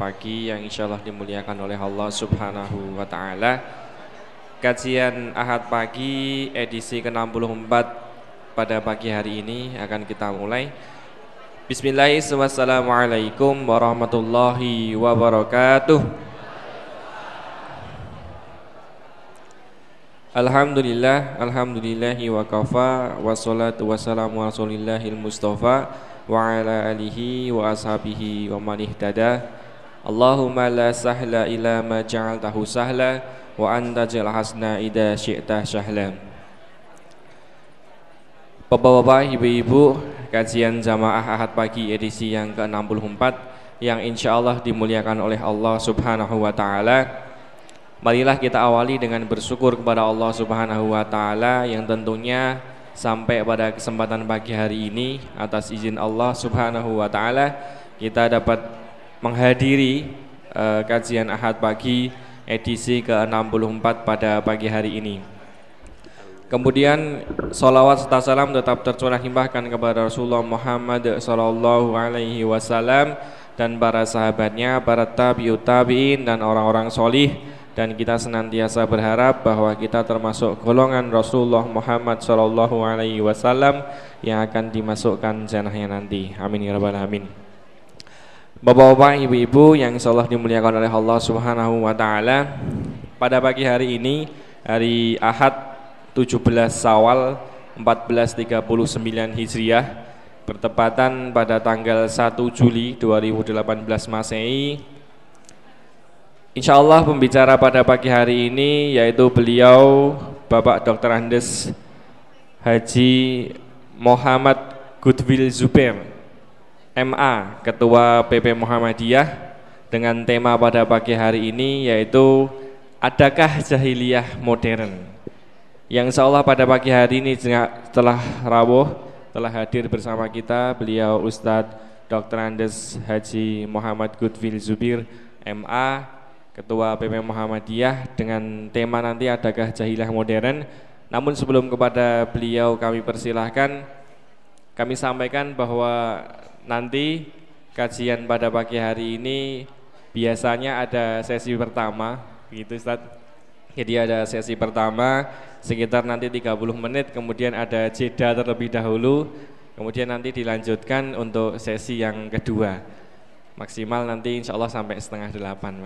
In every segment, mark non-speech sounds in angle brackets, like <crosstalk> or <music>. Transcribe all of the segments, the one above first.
pagi yang insya Allah dimuliakan oleh Allah Subhanahu wa Ta'ala. Kajian Ahad pagi edisi ke-64 pada pagi hari ini akan kita mulai. Bismillahirrahmanirrahim. warahmatullahi wabarakatuh. Alhamdulillah, alhamdulillahi wa kafa Wassalatu wassalamu rasulillahil mustafa Wa ala alihi wa ashabihi wa man ihtada Allahumma la sahla ila ma ja'altahu sahla Wa anta jal hasna ida syi'ta syahla Bapak-bapak, ibu-ibu Kajian jamaah ahad pagi edisi yang ke-64 Yang insya Allah dimuliakan oleh Allah subhanahu wa ta'ala. Marilah kita awali dengan bersyukur kepada Allah Subhanahu wa taala yang tentunya sampai pada kesempatan pagi hari ini atas izin Allah Subhanahu wa taala kita dapat menghadiri uh, kajian Ahad pagi edisi ke-64 pada pagi hari ini. Kemudian salawat serta salam tetap tercurah limpahkan kepada Rasulullah Muhammad sallallahu alaihi wasallam dan para sahabatnya, para tabiut tabiin dan orang-orang solih dan kita senantiasa berharap bahwa kita termasuk golongan Rasulullah Muhammad Shallallahu Alaihi Wasallam yang akan dimasukkan jannahnya nanti. Amin ya rabbal alamin. Bapak-bapak, ibu-ibu yang insyaallah dimuliakan oleh Allah Subhanahu wa taala. Pada pagi hari ini, hari Ahad 17 Sawal 1439 Hijriah bertepatan pada tanggal 1 Juli 2018 Masehi Insya Allah pembicara pada pagi hari ini yaitu beliau Bapak Dr. Andes Haji Muhammad Goodwill Zubair MA Ketua PP Muhammadiyah dengan tema pada pagi hari ini yaitu Adakah Jahiliyah Modern yang Allah pada pagi hari ini setelah rawuh telah hadir bersama kita beliau Ustadz Dr. Andes Haji Muhammad Goodwill Zubir MA Ketua PP Muhammadiyah dengan tema nanti adakah jahilah modern. Namun sebelum kepada beliau kami persilahkan kami sampaikan bahwa nanti kajian pada pagi hari ini biasanya ada sesi pertama gitu Ustaz. Jadi ada sesi pertama sekitar nanti 30 menit kemudian ada jeda terlebih dahulu kemudian nanti dilanjutkan untuk sesi yang kedua maksimal nanti insya Allah sampai setengah delapan.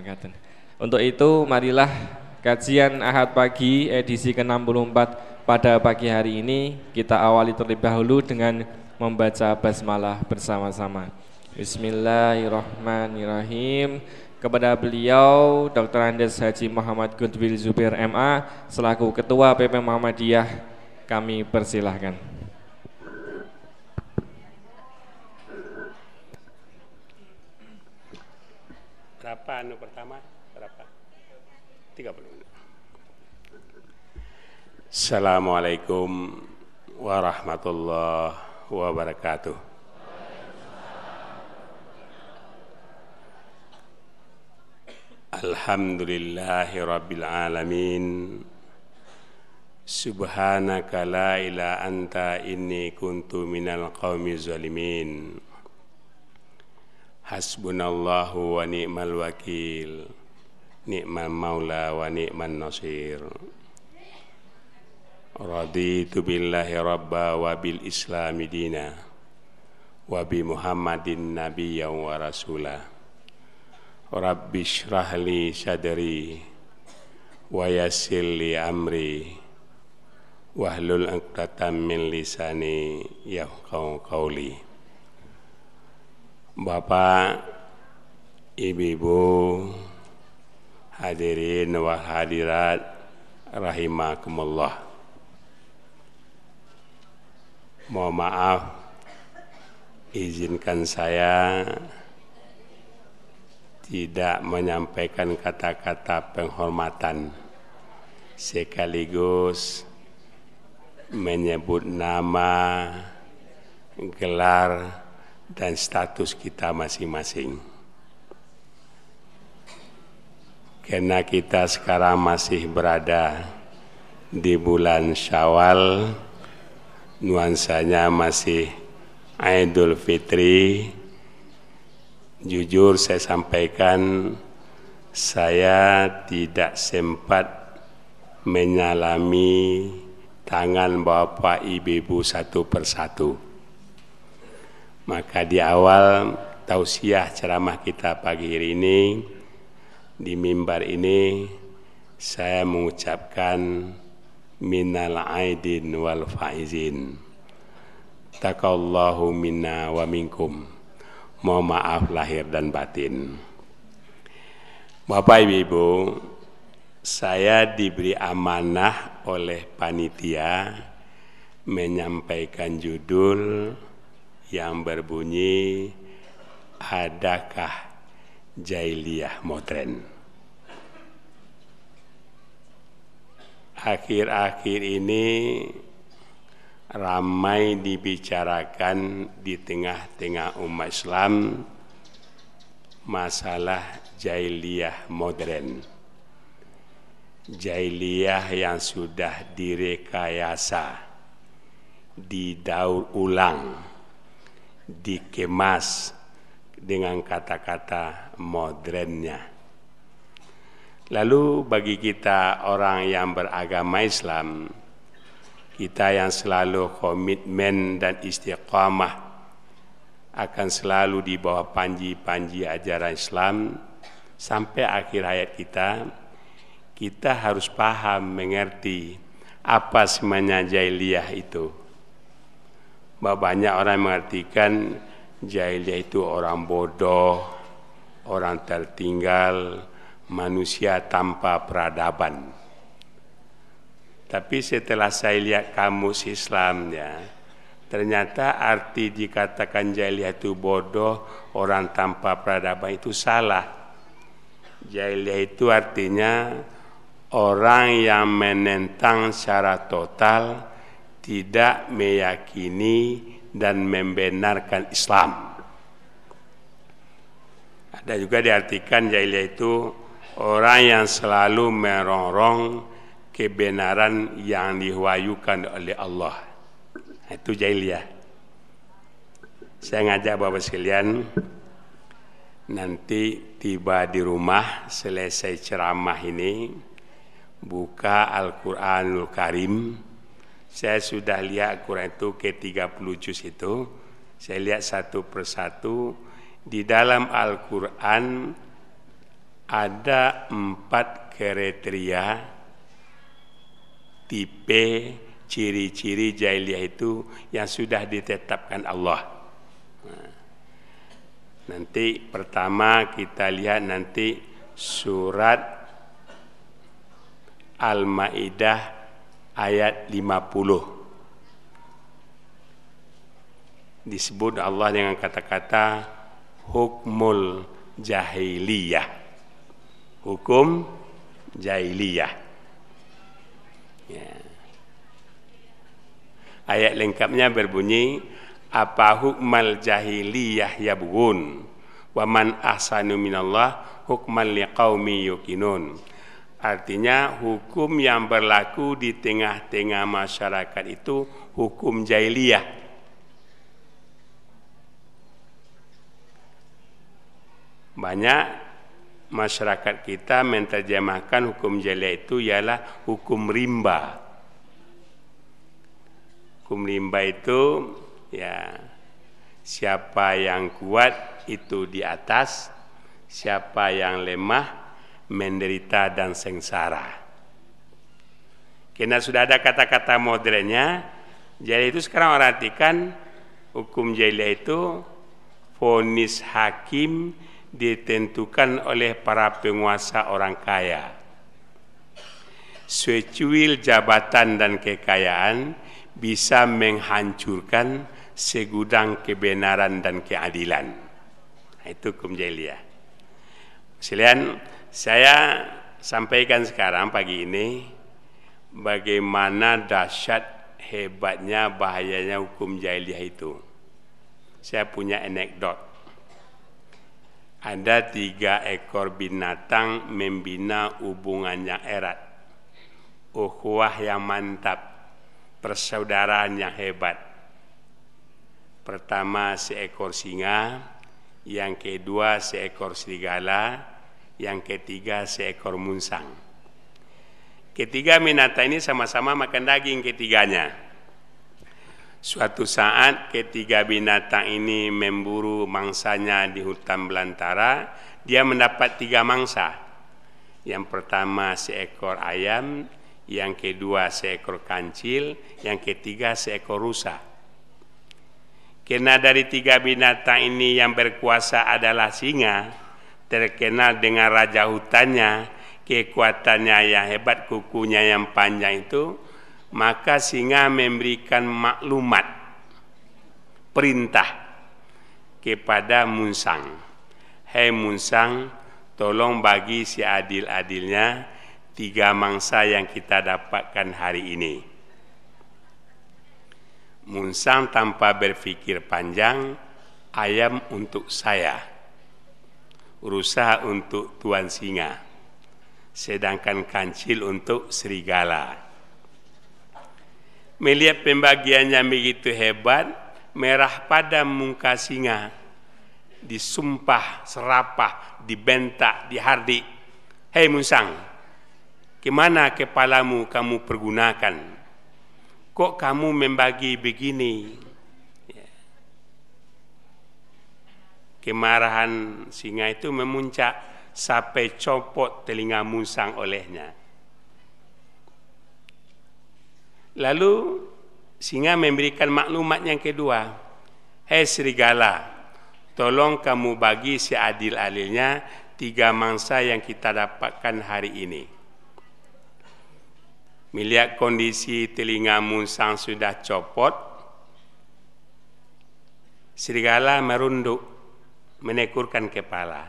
Untuk itu marilah kajian Ahad pagi edisi ke-64 pada pagi hari ini kita awali terlebih dahulu dengan membaca basmalah bersama-sama. Bismillahirrahmanirrahim. Kepada beliau Dr. Andes Haji Muhammad Goodwill Zubir MA selaku Ketua PP Muhammadiyah kami persilahkan. Berapa anu pertama? 30 menit. Assalamualaikum warahmatullahi wabarakatuh. Alhamdulillahi rabbil alamin. Subhanaka la ila anta inni kuntu minal qawmi zalimin. Hasbunallahu wa ni'mal wakil ni'mal maula wa ni'man nasir raditu billahi rabba wa bil islami dina wa bi muhammadin nabiyyan wa rasula rabbi shrah li sadri wa yassir li amri wahlul 'uqdatam min lisani yafqahu qawli Bapak Ibu-ibu Hadirin wa hadirat rahimakumullah. Mohon maaf izinkan saya tidak menyampaikan kata-kata penghormatan sekaligus menyebut nama, gelar, dan status kita masing-masing. karena kita sekarang masih berada di bulan Syawal, nuansanya masih Idul Fitri jujur saya sampaikan saya tidak sempat menyalami tangan Bapak Ibu satu persatu. Maka di awal tausiah ceramah kita pagi hari ini di mimbar ini saya mengucapkan minal aidin wal faizin. Takallahu minna wa minkum. Mohon maaf lahir dan batin. Bapak Ibu, saya diberi amanah oleh panitia menyampaikan judul yang berbunyi Adakah Jahiliyah Modern? Akhir-akhir ini ramai dibicarakan di tengah-tengah umat Islam masalah jahiliyah modern. Jahiliyah yang sudah direkayasa, didaur ulang, dikemas dengan kata-kata modernnya. Lalu bagi kita orang yang beragama Islam, kita yang selalu komitmen dan istiqamah akan selalu di bawah panji-panji ajaran Islam sampai akhir hayat kita, kita harus paham, mengerti apa sebenarnya jahiliyah itu. Bahwa banyak orang mengartikan jahiliyah itu orang bodoh, orang tertinggal, manusia tanpa peradaban. Tapi setelah saya lihat kamus Islamnya, ternyata arti dikatakan jahiliyah itu bodoh, orang tanpa peradaban itu salah. Jahiliyah itu artinya orang yang menentang secara total tidak meyakini dan membenarkan Islam. Ada juga diartikan jahiliyah itu orang yang selalu merongrong kebenaran yang diwahyukan oleh Allah. Itu jahiliyah. Saya ngajak Bapak sekalian nanti tiba di rumah selesai ceramah ini buka Al-Qur'anul Karim. Saya sudah lihat Al-Qur'an itu ke 30 juz itu. Saya lihat satu persatu di dalam Al-Qur'an ada empat kriteria tipe ciri-ciri jahiliyah itu yang sudah ditetapkan Allah. Nah, nanti pertama kita lihat nanti surat Al-Maidah ayat 50. Disebut Allah dengan kata-kata hukmul jahiliyah. Hukum jahiliyah. Ya. Ayat lengkapnya berbunyi apa hukmal jahiliyah yabghun wa man ahsanu minallah hukman liqaumi yuqinun. Artinya hukum yang berlaku di tengah-tengah masyarakat itu hukum jahiliyah. Banyak masyarakat kita menterjemahkan hukum jahiliyah itu ialah hukum rimba. Hukum rimba itu ya siapa yang kuat itu di atas, siapa yang lemah menderita dan sengsara. Karena sudah ada kata-kata modernnya, jadi itu sekarang orang artikan hukum jahiliyah itu fonis hakim ditentukan oleh para penguasa orang kaya. Secuil jabatan dan kekayaan bisa menghancurkan segudang kebenaran dan keadilan. Nah, itu hukum jahiliyah. Saya sampaikan sekarang pagi ini bagaimana dahsyat hebatnya bahayanya hukum jahiliyah itu. Saya punya anekdot ada tiga ekor binatang membina hubungan yang erat. Ukhuwah yang mantap, persaudaraan yang hebat. Pertama seekor singa, yang kedua seekor serigala, yang ketiga seekor munsang. Ketiga binatang ini sama-sama makan daging ketiganya. Suatu saat ketiga binatang ini memburu mangsanya di hutan belantara, dia mendapat tiga mangsa. Yang pertama seekor ayam, yang kedua seekor kancil, yang ketiga seekor rusa. Karena dari tiga binatang ini yang berkuasa adalah singa, terkenal dengan raja hutannya, kekuatannya yang hebat, kukunya yang panjang itu, maka singa memberikan maklumat perintah kepada Munsang. Hei Munsang, tolong bagi si adil-adilnya tiga mangsa yang kita dapatkan hari ini. Munsang tanpa berpikir panjang, ayam untuk saya, rusa untuk tuan singa, sedangkan kancil untuk serigala. Melihat pembagiannya begitu hebat, merah pada muka singa, disumpah, serapah, dibentak, dihardik. Hei Musang, ke mana kepalamu kamu pergunakan? Kok kamu membagi begini? Kemarahan singa itu memuncak sampai copot telinga Musang olehnya. Lalu singa memberikan maklumat yang kedua. Hei serigala, tolong kamu bagi seadil-adilnya tiga mangsa yang kita dapatkan hari ini. Melihat kondisi telinga musang sudah copot, serigala merunduk, menekurkan kepala.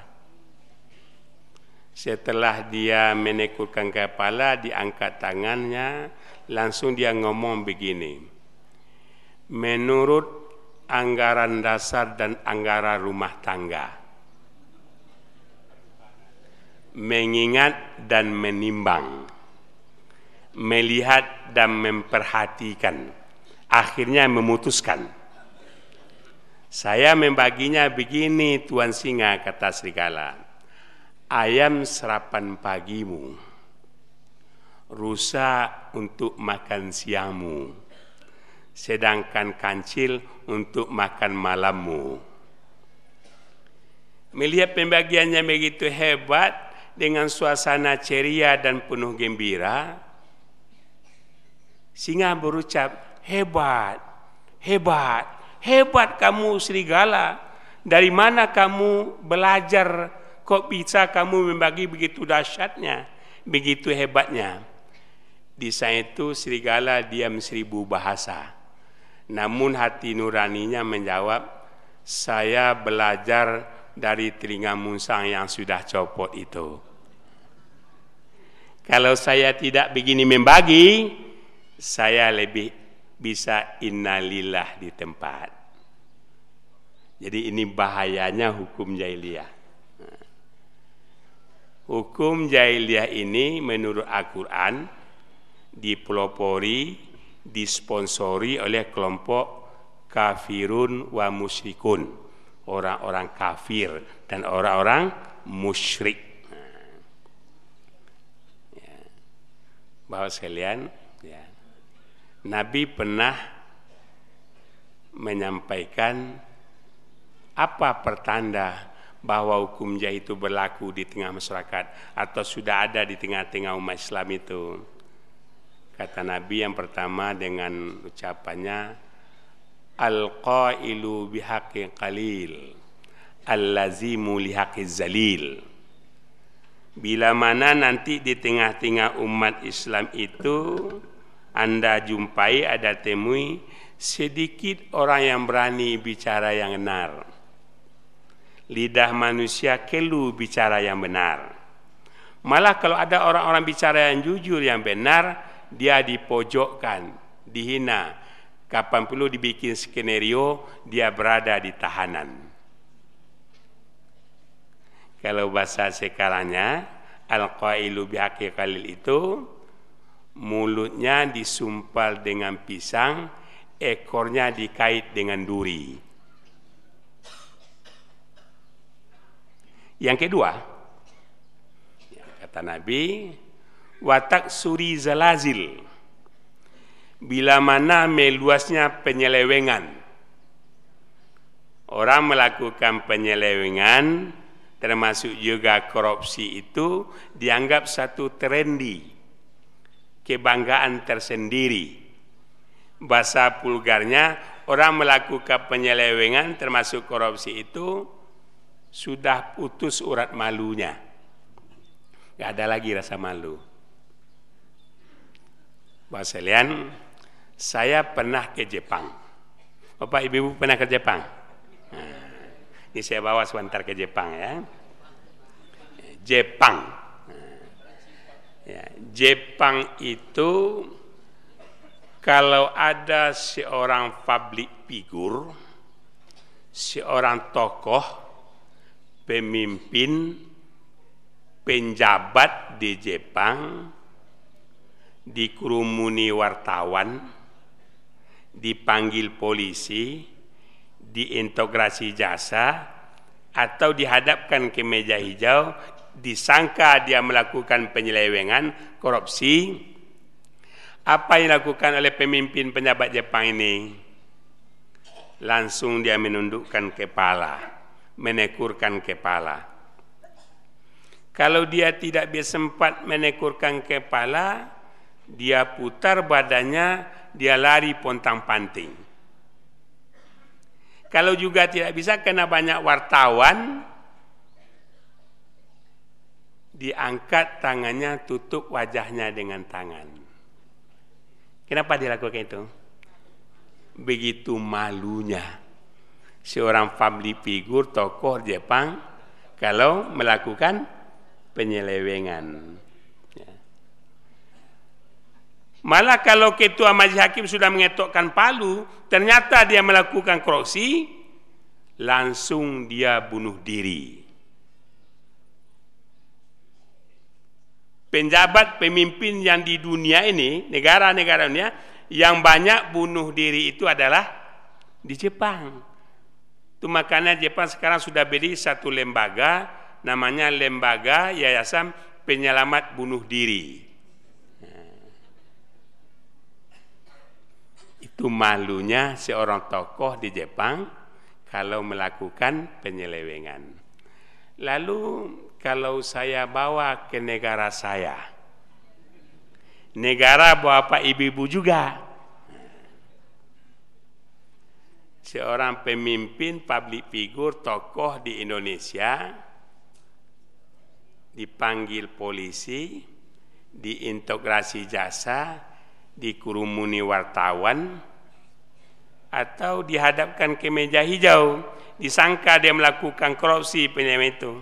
Setelah dia menekurkan kepala, diangkat tangannya, langsung dia ngomong begini. Menurut anggaran dasar dan anggaran rumah tangga, mengingat dan menimbang, melihat dan memperhatikan, akhirnya memutuskan. Saya membaginya begini Tuan Singa kata Serigala. Ayam serapan pagimu rusa untuk makan siangmu, sedangkan kancil untuk makan malammu. Melihat pembagiannya begitu hebat dengan suasana ceria dan penuh gembira, singa berucap, hebat, hebat, hebat kamu serigala. Dari mana kamu belajar kok bisa kamu membagi begitu dahsyatnya, begitu hebatnya? Di sana itu serigala diam seribu bahasa. Namun hati nuraninya menjawab, saya belajar dari telinga musang yang sudah copot itu. Kalau saya tidak begini membagi, saya lebih bisa innalillah di tempat. Jadi ini bahayanya hukum jahiliyah. Hukum jahiliyah ini menurut Al-Quran dipelopori, disponsori oleh kelompok kafirun wa musyrikun, orang-orang kafir dan orang-orang musyrik. Ya. Bahwa sekalian, ya. Nabi pernah menyampaikan apa pertanda bahwa hukum jahit itu berlaku di tengah masyarakat atau sudah ada di tengah-tengah umat Islam itu. Kata Nabi yang pertama dengan ucapannya Al-qailu bihaqqi qalil Al-lazimu lihaqqi zalil. Bila mana nanti di tengah-tengah umat Islam itu Anda jumpai ada temui sedikit orang yang berani bicara yang benar. Lidah manusia kelu bicara yang benar. Malah kalau ada orang-orang bicara yang jujur yang benar dia dipojokkan, dihina. Kapan perlu dibikin skenario, dia berada di tahanan. Kalau bahasa sekarangnya, al-qailu bihaqi qalil itu, mulutnya disumpal dengan pisang, ekornya dikait dengan duri. Yang kedua, kata Nabi, watak suri zalazil. Bila mana meluasnya penyelewengan. Orang melakukan penyelewengan, termasuk juga korupsi itu dianggap satu trendy, kebanggaan tersendiri. Bahasa pulgarnya, orang melakukan penyelewengan termasuk korupsi itu sudah putus urat malunya. Gak ada lagi rasa malu. Bapak sekalian, saya pernah ke Jepang. Bapak Ibu pernah ke Jepang? Nah, ini saya bawa sebentar ke Jepang ya. Jepang. Nah, ya, Jepang itu kalau ada seorang public figure, seorang tokoh pemimpin penjabat di Jepang dikerumuni wartawan, dipanggil polisi, diintegrasi jasa, atau dihadapkan ke meja hijau, disangka dia melakukan penyelewengan, korupsi. Apa yang dilakukan oleh pemimpin penjabat Jepang ini? Langsung dia menundukkan kepala menekurkan kepala. Kalau dia tidak bisa sempat menekurkan kepala, dia putar badannya, dia lari pontang panting. Kalau juga tidak bisa kena banyak wartawan, diangkat tangannya, tutup wajahnya dengan tangan. Kenapa dia lakukan itu? Begitu malunya seorang public figure tokoh Jepang kalau melakukan penyelewengan. Ya. Malah kalau ketua majlis hakim sudah mengetokkan palu, ternyata dia melakukan korupsi, langsung dia bunuh diri. Penjabat pemimpin yang di dunia ini, negara-negara dunia, yang banyak bunuh diri itu adalah di Jepang. Itu makanya Jepang sekarang sudah beri satu lembaga namanya Lembaga Yayasan Penyelamat Bunuh Diri. Itu malunya seorang tokoh di Jepang kalau melakukan penyelewengan. Lalu kalau saya bawa ke negara saya, negara bapak ibu-ibu juga, seorang pemimpin public figure tokoh di Indonesia dipanggil polisi, diintegrasi jasa, dikurumuni wartawan, atau dihadapkan ke meja hijau, disangka dia melakukan korupsi penyelamat itu.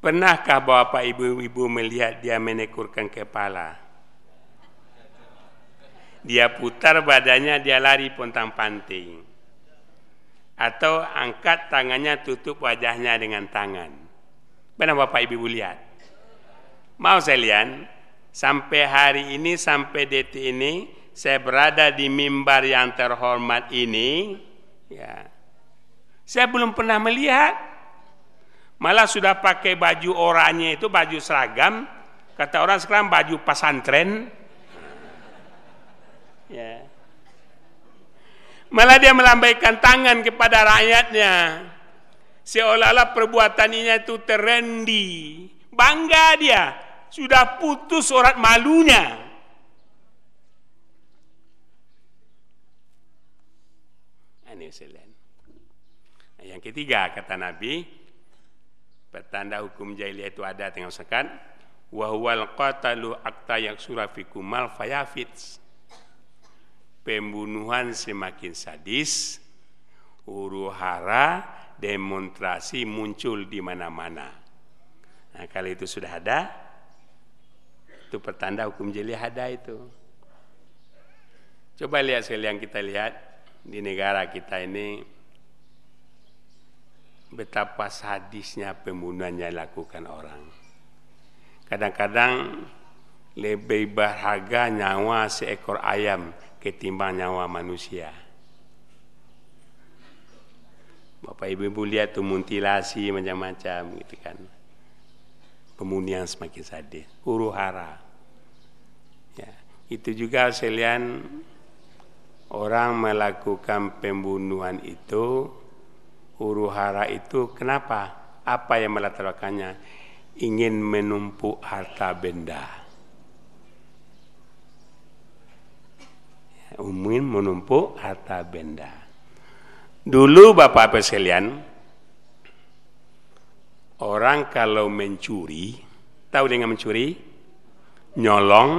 Pernahkah bapak ibu-ibu melihat dia menekurkan kepala? dia putar badannya, dia lari pontang panting. Atau angkat tangannya, tutup wajahnya dengan tangan. Benar Bapak Ibu lihat? Mau saya lihat, sampai hari ini, sampai detik ini, saya berada di mimbar yang terhormat ini, ya, saya belum pernah melihat. Malah sudah pakai baju oranye itu, baju seragam, kata orang sekarang baju pasantren, Ya. Malah dia melambaikan tangan kepada rakyatnya. Seolah-olah perbuatannya itu terendi. Bangga dia. Sudah putus urat malunya. Ini nah, Yang ketiga kata Nabi, pertanda hukum jahiliyah itu ada tengah sekat, wa huwal qatalu akta yang surafikum fayafits pembunuhan semakin sadis, huru hara, demonstrasi muncul di mana-mana. Nah, kalau itu sudah ada, itu pertanda hukum jeli ada itu. Coba lihat sekali yang kita lihat di negara kita ini betapa sadisnya pembunuhan yang dilakukan orang. Kadang-kadang lebih berharga nyawa seekor ayam ketimbang nyawa manusia. Bapak Ibu lihat tuh mutilasi macam-macam gitu kan. Pemunian semakin sadis, huru hara. Ya, itu juga sekalian orang melakukan pembunuhan itu huru hara itu kenapa? Apa yang melatar belakangnya? Ingin menumpuk harta benda. Ya, ingin menumpuk harta benda. Dulu Bapak-Bapak sekalian, orang kalau mencuri, tahu dengan mencuri? Nyolong,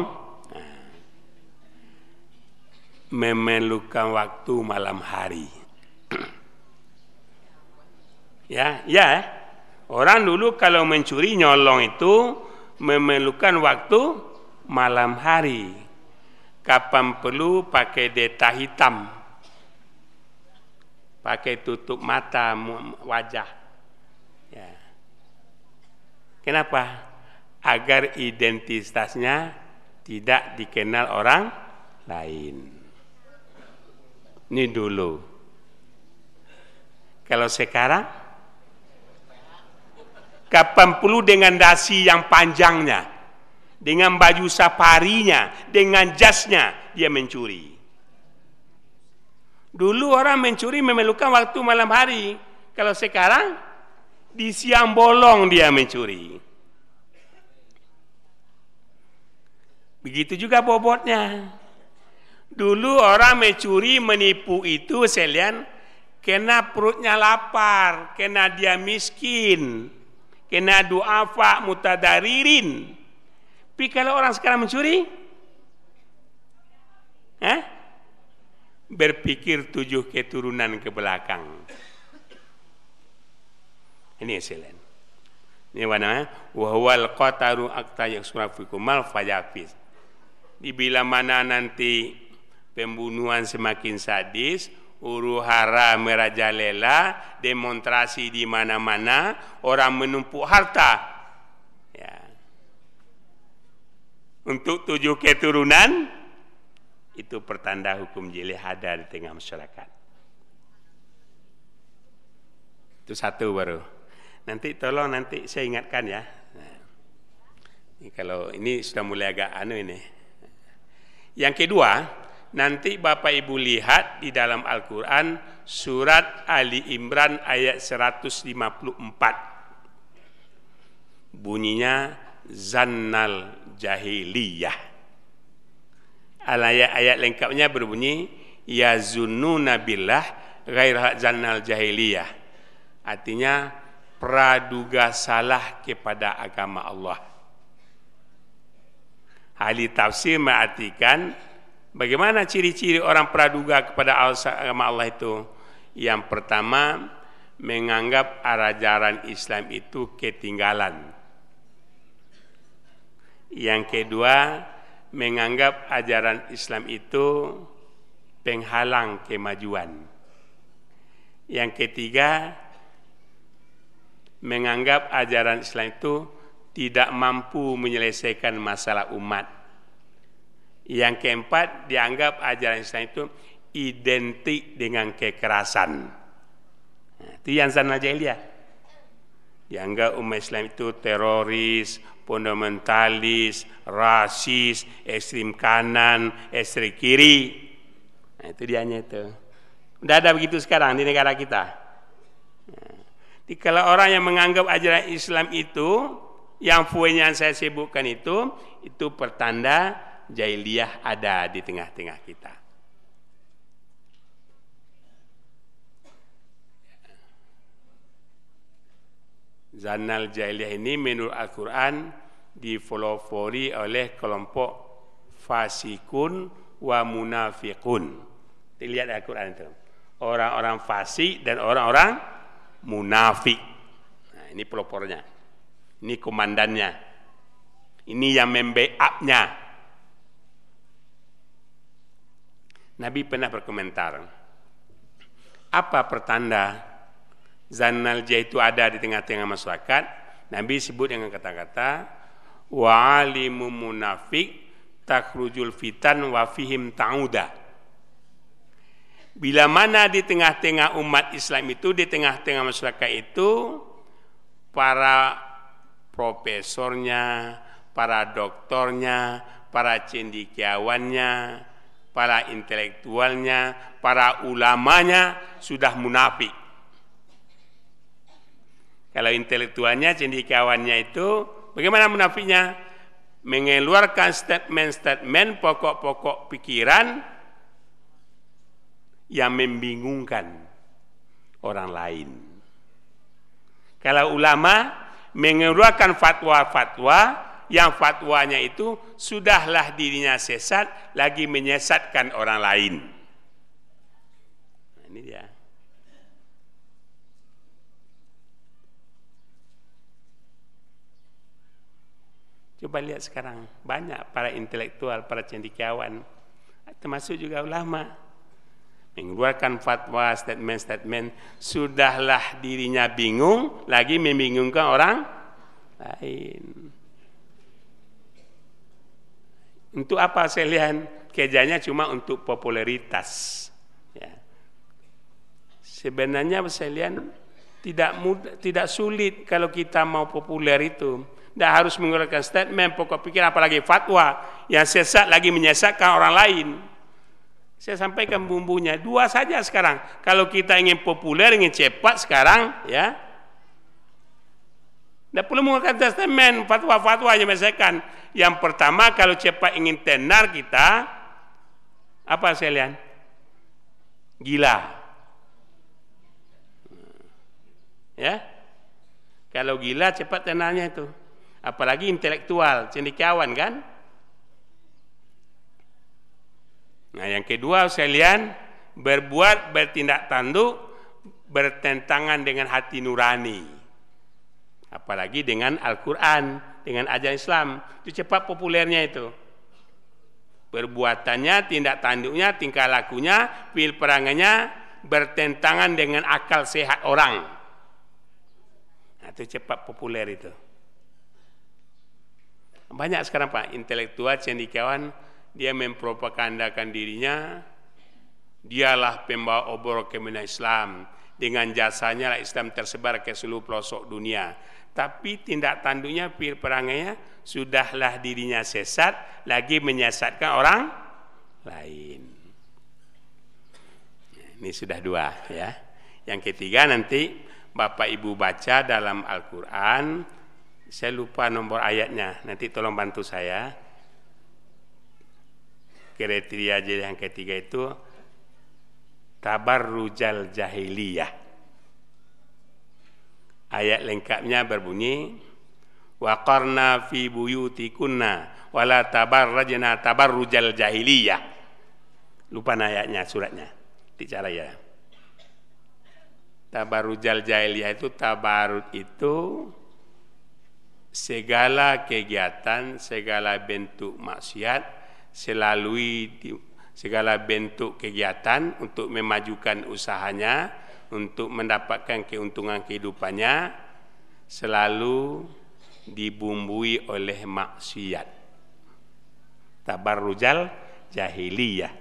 memerlukan waktu malam hari. <clears throat> ya, ya. Orang dulu kalau mencuri nyolong itu memerlukan waktu malam hari. Kapan perlu pakai deta hitam pakai tutup mata wajah. Ya. Kenapa? Agar identitasnya tidak dikenal orang lain. Ini dulu. Kalau sekarang, kapan perlu dengan dasi yang panjangnya, dengan baju safarinya, dengan jasnya, dia mencuri. Dulu orang mencuri memerlukan waktu malam hari. Kalau sekarang di siang bolong dia mencuri. Begitu juga bobotnya. Dulu orang mencuri menipu itu selian kena perutnya lapar, kena dia miskin, kena duafa mutadaririn. Tapi kalau orang sekarang mencuri, eh? berpikir tujuh keturunan ke belakang. Ini excellent. Ini mana? Wahwal qataru akta mal fayafis. Di bila mana nanti pembunuhan semakin sadis, uru hara merajalela, demonstrasi di mana-mana, orang menumpuk harta. Ya. Untuk tujuh keturunan, itu pertanda hukum jilid ada di tengah masyarakat. Itu satu baru. Nanti tolong nanti saya ingatkan ya. Ini kalau ini sudah mulai agak anu ini. Yang kedua, nanti Bapak Ibu lihat di dalam Al-Quran surat Ali Imran ayat 154. Bunyinya Zannal Jahiliyah ayat-ayat lengkapnya berbunyi ya yazununa billah ghair jannal jahiliyah artinya praduga salah kepada agama Allah. Ahli tafsir mengartikan bagaimana ciri-ciri orang praduga kepada agama Allah itu? Yang pertama menganggap ajaran Islam itu ketinggalan. Yang kedua menganggap ajaran Islam itu penghalang kemajuan. Yang ketiga, menganggap ajaran Islam itu tidak mampu menyelesaikan masalah umat. Yang keempat, dianggap ajaran Islam itu identik dengan kekerasan. Nah, itu yang sana jahiliyah. Dianggap umat Islam itu teroris, fundamentalis, rasis, ekstrim kanan, ekstrim kiri. Nah, itu dianya itu. Udah ada begitu sekarang di negara kita. Kalau orang yang menganggap ajaran Islam itu, yang fuenya yang saya sebutkan itu, itu pertanda jahiliyah ada di tengah-tengah kita. Zanal Jahiliyah ini menurut Al-Quran difolofori oleh kelompok fasikun wa munafikun. Dilihat Al-Quran itu. Orang-orang fasik dan orang-orang munafik. Nah, ini pelopornya. Ini komandannya. Ini yang membackup-nya. Nabi pernah berkomentar. Apa pertanda Zanal itu ada di tengah-tengah masyarakat. Nabi sebut dengan kata-kata wa alimu munafik takhrujul fitan wa fihim ta'uda. Bila mana di tengah-tengah umat Islam itu, di tengah-tengah masyarakat itu, para profesornya, para doktornya, para cendikiawannya, para intelektualnya, para ulamanya sudah munafik. Kalau intelektualnya, cendikiawannya itu, bagaimana munafiknya? Mengeluarkan statement-statement pokok-pokok pikiran yang membingungkan orang lain. Kalau ulama mengeluarkan fatwa-fatwa yang fatwanya itu sudahlah dirinya sesat lagi menyesatkan orang lain. Nah, ini dia. Coba lihat sekarang banyak para intelektual, para cendekiawan, termasuk juga ulama mengeluarkan fatwa statement-statement sudahlah dirinya bingung lagi membingungkan orang lain. Untuk apa saya lihat? Kerjanya cuma untuk popularitas ya. sebenarnya saya lihat tidak mudah, tidak sulit kalau kita mau populer itu. Tidak harus mengeluarkan statement pokok pikir apalagi fatwa yang sesat lagi menyesatkan orang lain saya sampaikan bumbunya dua saja sekarang. Kalau kita ingin populer, ingin cepat sekarang, ya, tidak perlu menggunakan testament, fatwa-fatwa yang misalkan. Yang pertama, kalau cepat ingin tenar kita, apa saya lihat? Gila. Ya, kalau gila cepat tenarnya itu. Apalagi intelektual, cendekiawan kan? Nah, yang kedua sekalian berbuat bertindak tanduk bertentangan dengan hati nurani. Apalagi dengan Al-Qur'an, dengan ajaran Islam. Itu cepat populernya itu. Perbuatannya, tindak tanduknya, tingkah lakunya, pil perangannya bertentangan dengan akal sehat orang. Nah, itu cepat populer itu. Banyak sekarang Pak intelektual cendekiawan dia mempropagandakan dirinya. Dialah pembawa obor kemenangan Islam. Dengan jasanya lah Islam tersebar ke seluruh pelosok dunia. Tapi tindak tanduknya pir perangainya sudahlah dirinya sesat lagi menyesatkan orang lain. Ini sudah dua ya. Yang ketiga nanti Bapak Ibu baca dalam Al-Quran. Saya lupa nomor ayatnya. Nanti tolong bantu saya kriteria yang ketiga itu tabarrujal jahiliyah. Ayat lengkapnya berbunyi waqarna fi buyutikunna wala tabarrajna tabarrujal jahiliyah. Lupa ayatnya suratnya. Bicara ya. Tabarrujal jahiliyah itu tabarut itu segala kegiatan, segala bentuk maksiat selalui segala bentuk kegiatan untuk memajukan usahanya, untuk mendapatkan keuntungan kehidupannya, selalu dibumbui oleh maksiat. Tabarrujal jahiliyah.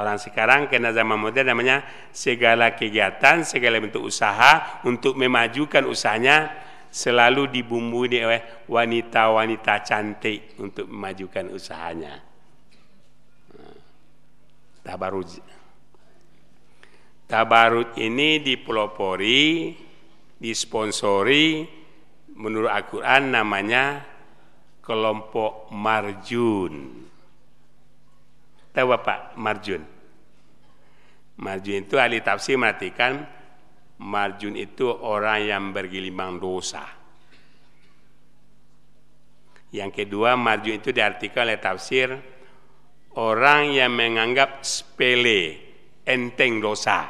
Orang sekarang kena zaman modern namanya segala kegiatan, segala bentuk usaha untuk memajukan usahanya selalu dibumbui oleh wanita-wanita cantik untuk memajukan usahanya tabarut. Tabarut ini dipelopori, disponsori menurut Al-Quran namanya kelompok marjun. Tahu Bapak marjun? Marjun itu ahli tafsir mengatakan marjun itu orang yang bergelimang dosa. Yang kedua marjun itu diartikan oleh tafsir orang yang menganggap sepele, enteng dosa.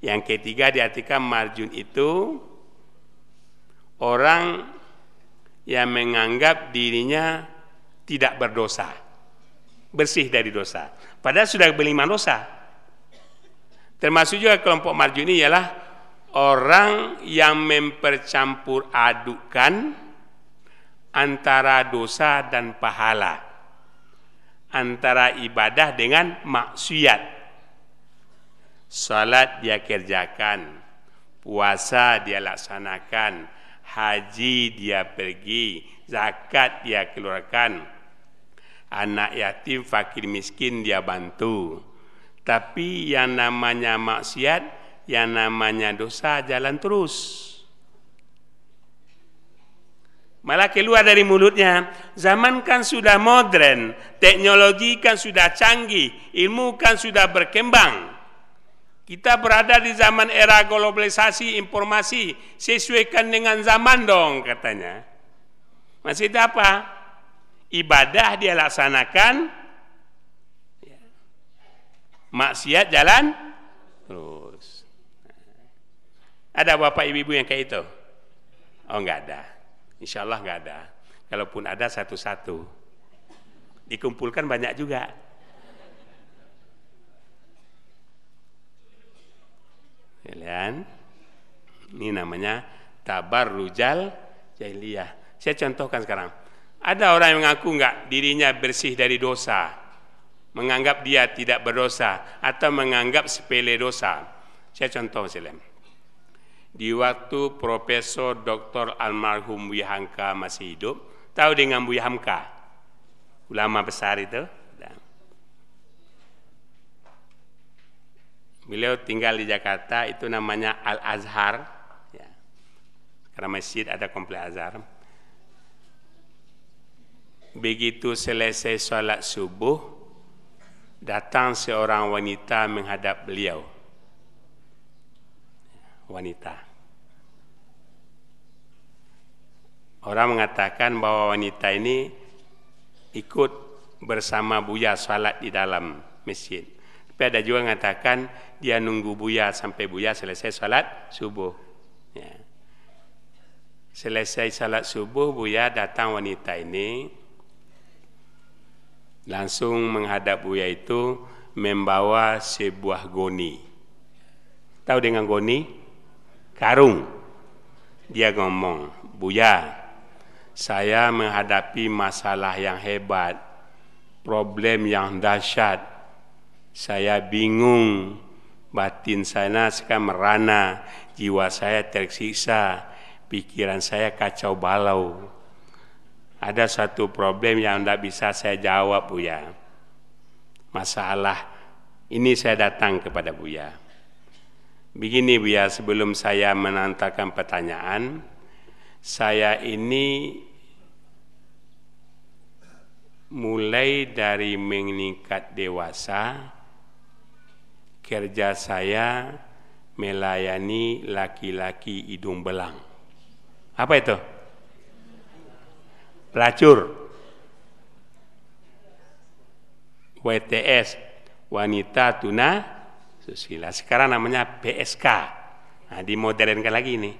Yang ketiga diartikan marjun itu orang yang menganggap dirinya tidak berdosa, bersih dari dosa. Padahal sudah berlima dosa. Termasuk juga kelompok marjun ini ialah orang yang mempercampur adukan antara dosa dan pahala antara ibadah dengan maksiat. salat dia kerjakan, puasa dia laksanakan, haji dia pergi, zakat dia keluarkan, anak yatim, fakir miskin dia bantu. Tapi yang namanya maksiat, yang namanya dosa jalan terus. Malah keluar dari mulutnya, zaman kan sudah modern, teknologi kan sudah canggih, ilmu kan sudah berkembang. Kita berada di zaman era globalisasi informasi, sesuaikan dengan zaman dong katanya. Masih apa? Ibadah dia laksanakan, maksiat jalan terus. Ada bapak ibu-ibu yang kayak itu? Oh enggak ada. Insya Allah nggak ada. Kalaupun ada satu-satu. Dikumpulkan banyak juga. Kalian, ini namanya tabar rujal jahiliyah. Saya contohkan sekarang. Ada orang yang mengaku nggak dirinya bersih dari dosa, menganggap dia tidak berdosa atau menganggap sepele dosa. Saya contoh misalnya di waktu Profesor Dr. Almarhum Buya Hamka masih hidup, tahu dengan Buya Hamka, ulama besar itu. Beliau tinggal di Jakarta, itu namanya Al Azhar, ya. karena masjid ada komplek Azhar. Begitu selesai sholat subuh, datang seorang wanita menghadap beliau wanita. Orang mengatakan bahwa wanita ini ikut bersama Buya salat di dalam masjid. Tapi ada juga mengatakan dia nunggu Buya sampai Buya selesai salat subuh. Ya. Selesai salat subuh Buya datang wanita ini langsung menghadap Buya itu membawa sebuah goni. Tahu dengan goni? Karung. Dia ngomong, Buya, saya menghadapi masalah yang hebat, problem yang dahsyat. Saya bingung, batin saya sekarang merana, jiwa saya tersiksa, pikiran saya kacau balau. Ada satu problem yang tidak bisa saya jawab, Buya. Masalah ini saya datang kepada Buya. Begini Buya, sebelum saya menantakan pertanyaan, saya ini mulai dari meningkat dewasa, kerja saya melayani laki-laki hidung belang. Apa itu? Pelacur. WTS, wanita tuna susila. Sekarang namanya PSK. Nah, dimodernkan lagi ini.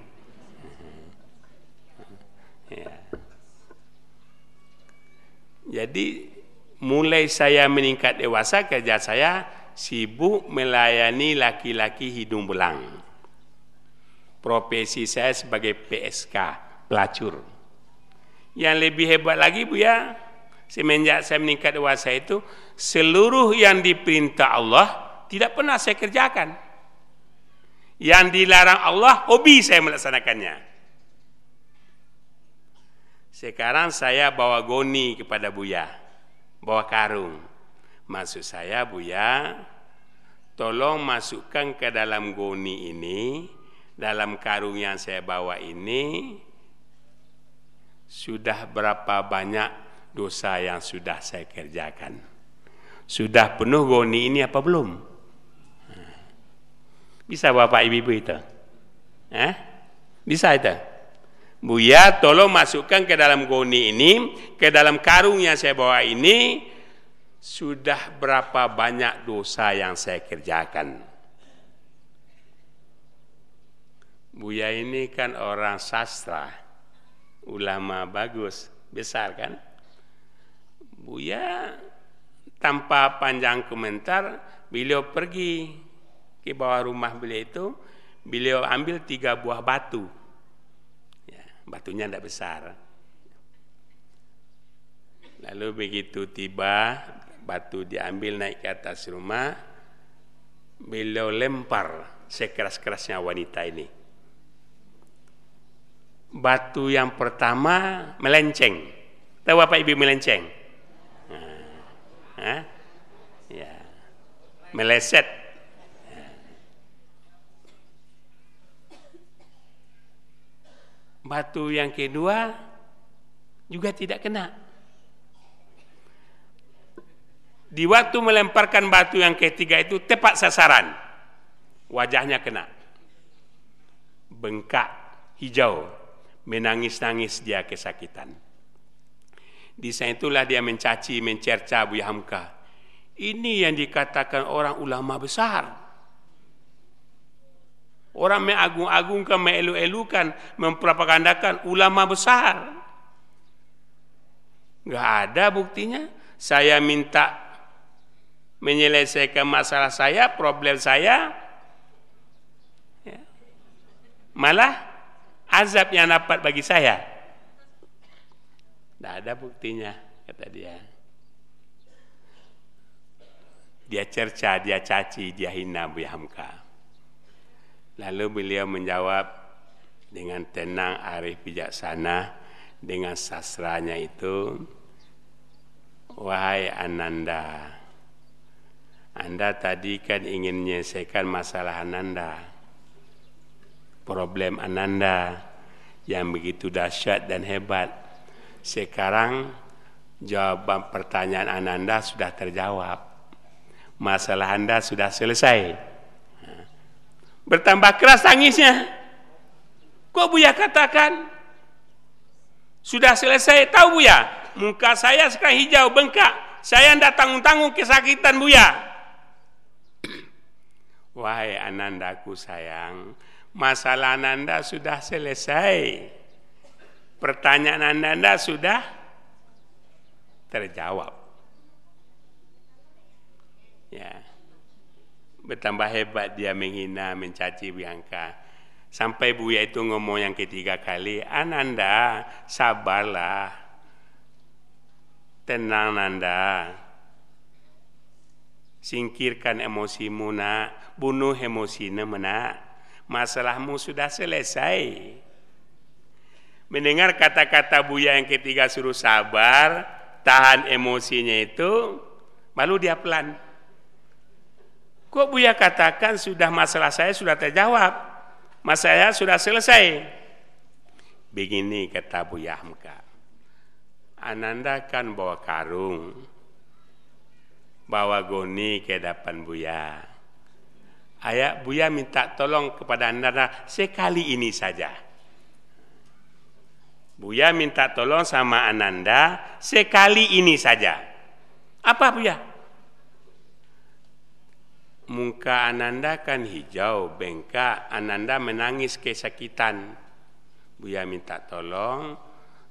Ya. Jadi mulai saya meningkat dewasa kerja saya sibuk melayani laki-laki hidung belang. Profesi saya sebagai PSK, pelacur. Yang lebih hebat lagi Bu ya, semenjak saya meningkat dewasa itu seluruh yang diperintah Allah tidak pernah saya kerjakan. Yang dilarang Allah, hobi saya melaksanakannya. Sekarang saya bawa goni kepada Buya, bawa karung. Maksud saya Buya, tolong masukkan ke dalam goni ini, dalam karung yang saya bawa ini, sudah berapa banyak dosa yang sudah saya kerjakan. Sudah penuh goni ini apa belum? Bisa Bapak Ibu itu? Eh? Bisa itu? Buya tolong masukkan ke dalam goni ini, ke dalam karung yang saya bawa ini, sudah berapa banyak dosa yang saya kerjakan. Buya ini kan orang sastra, ulama bagus, besar kan? Buya tanpa panjang komentar, beliau pergi ke bawah rumah beliau itu beliau ambil tiga buah batu ya, batunya tidak besar lalu begitu tiba batu diambil naik ke atas rumah beliau lempar sekeras-kerasnya wanita ini. Batu yang pertama melenceng. Tahu apa ibu melenceng? Hah? Ya. Meleset. Batu yang kedua juga tidak kena. Di waktu melemparkan batu yang ketiga itu tepat sasaran. Wajahnya kena. Bengkak, hijau, menangis-nangis dia kesakitan. Di sana itulah dia mencaci, mencerca Buya Hamka. Ini yang dikatakan orang ulama besar. Orang mengagung-agungkan, mengelu-elukan, mempropagandakan ulama besar. Gak ada buktinya. Saya minta menyelesaikan masalah saya, problem saya, ya. malah azab yang dapat bagi saya. Tidak ada buktinya, kata dia. Dia cerca, dia caci, dia hina Buya Hamka. Lalu beliau menjawab dengan tenang, arif, bijaksana, dengan sastranya itu, Wahai Ananda, anda tadi kan ingin menyelesaikan masalah Ananda. Problem Ananda yang begitu dahsyat dan hebat. Sekarang jawaban pertanyaan Ananda sudah terjawab. Masalah Anda sudah selesai. Bertambah keras tangisnya. Kok Buya katakan? Sudah selesai. Tahu Buya? Muka saya sekarang hijau bengkak. Saya tidak tanggung-tanggung kesakitan Buya. <clears throat> Wahai anandaku sayang, masalah ananda sudah selesai. Pertanyaan ananda sudah terjawab. Ya. Bertambah hebat dia menghina, mencaci Bianca. Sampai Buya itu ngomong yang ketiga kali, Ananda, sabarlah. Tenang Nanda. Singkirkan emosimu nak bunuh emosinya mana masalahmu sudah selesai mendengar kata-kata Buya yang ketiga suruh sabar tahan emosinya itu lalu dia pelan kok Buya katakan sudah masalah saya sudah terjawab masalah saya sudah selesai begini kata Buya Hamka Ananda kan bawa karung bawa goni ke depan Buya Ayah Buya minta tolong kepada anda sekali ini saja. Buya minta tolong sama Ananda sekali ini saja. Apa Buya? Muka Ananda kan hijau, bengkak. Ananda menangis kesakitan. Buya minta tolong,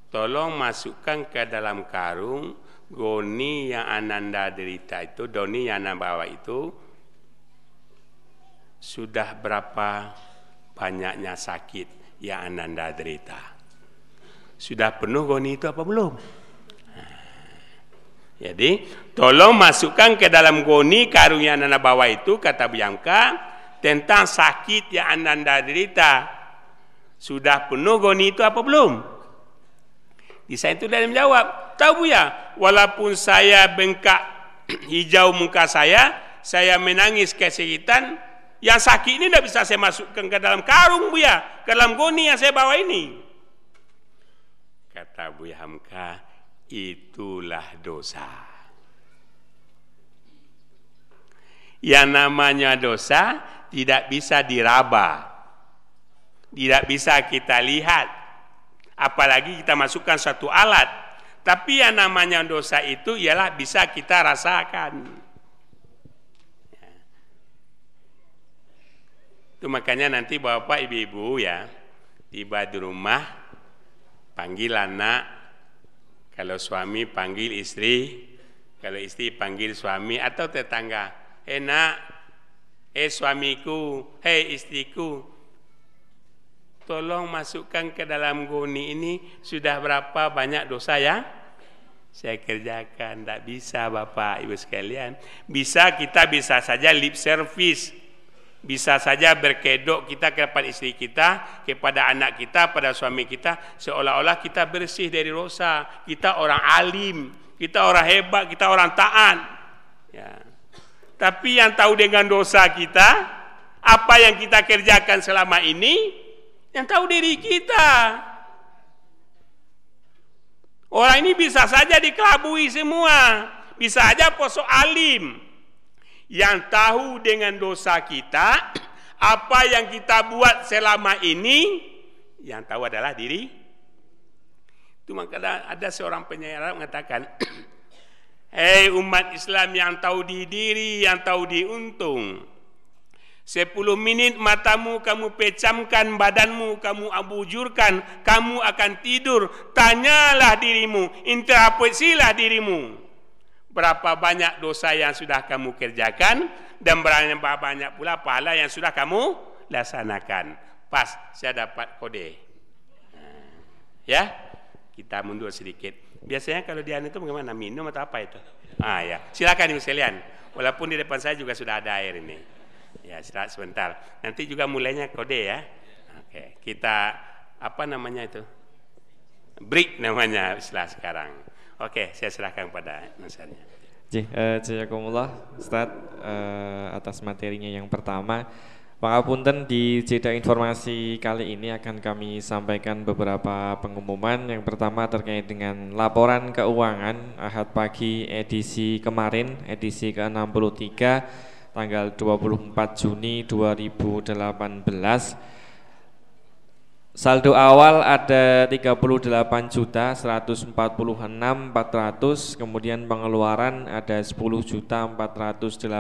tolong masukkan ke dalam karung goni yang Ananda derita itu, doni yang Ananda bawa itu, sudah berapa banyaknya sakit yang Ananda derita. Sudah penuh goni itu apa belum? Jadi, tolong masukkan ke dalam goni karung yang Ananda bawa itu, kata Bianca, tentang sakit yang Ananda derita. Sudah penuh goni itu apa belum? Di sana itu dia menjawab, tahu ya, walaupun saya bengkak <clears throat> hijau muka saya, saya menangis kesakitan, yang sakit ini tidak bisa saya masukkan ke dalam karung Buya, ke dalam goni yang saya bawa ini. Kata Buya Hamka, itulah dosa. Yang namanya dosa tidak bisa diraba. Tidak bisa kita lihat. Apalagi kita masukkan satu alat. Tapi yang namanya dosa itu ialah bisa kita rasakan. Itu makanya nanti bapak ibu-ibu ya tiba di rumah panggil anak, kalau suami panggil istri, kalau istri panggil suami atau tetangga. Eh nak, eh suamiku, hei istriku, tolong masukkan ke dalam goni ini sudah berapa banyak dosa ya? saya kerjakan. Tidak bisa Bapak Ibu sekalian. Bisa kita bisa saja lip service. Bisa saja berkedok kita kepada istri kita, kepada anak kita, pada suami kita. Seolah-olah kita bersih dari dosa. Kita orang alim, kita orang hebat, kita orang taat. Ya. Tapi yang tahu dengan dosa kita, apa yang kita kerjakan selama ini, yang tahu diri kita. Orang ini bisa saja dikelabui semua. Bisa saja posok alim. Yang tahu dengan dosa kita, <clears throat> apa yang kita buat selama ini, yang tahu adalah diri. Itu maka ada seorang penyair mengatakan, <clears throat> Hei umat Islam yang tahu di diri, yang tahu di untung. Sepuluh minit matamu kamu pecamkan, badanmu kamu abujurkan, kamu akan tidur. Tanyalah dirimu, introspeksilah dirimu. Berapa banyak dosa yang sudah kamu kerjakan dan berapa banyak pula pahala yang sudah kamu laksanakan. Pas, saya dapat kode. Ya, kita mundur sedikit. Biasanya kalau dia itu bagaimana? Minum atau apa itu? Ah ya, silakan ibu sekalian. Walaupun di depan saya juga sudah ada air ini. Ya, istirahat sebentar. Nanti juga mulainya kode ya. Oke, kita apa namanya itu? Break namanya istilah sekarang. Oke, saya serahkan pada Nasarnya. Jih, uh, Jazakumullah Ustaz uh, atas materinya yang pertama. Pangapunten di jeda informasi kali ini akan kami sampaikan beberapa pengumuman. Yang pertama terkait dengan laporan keuangan Ahad pagi edisi kemarin, edisi ke-63 tanggal 24 Juni 2018 Saldo awal ada 38 juta 146 400 kemudian pengeluaran ada 10 juta 482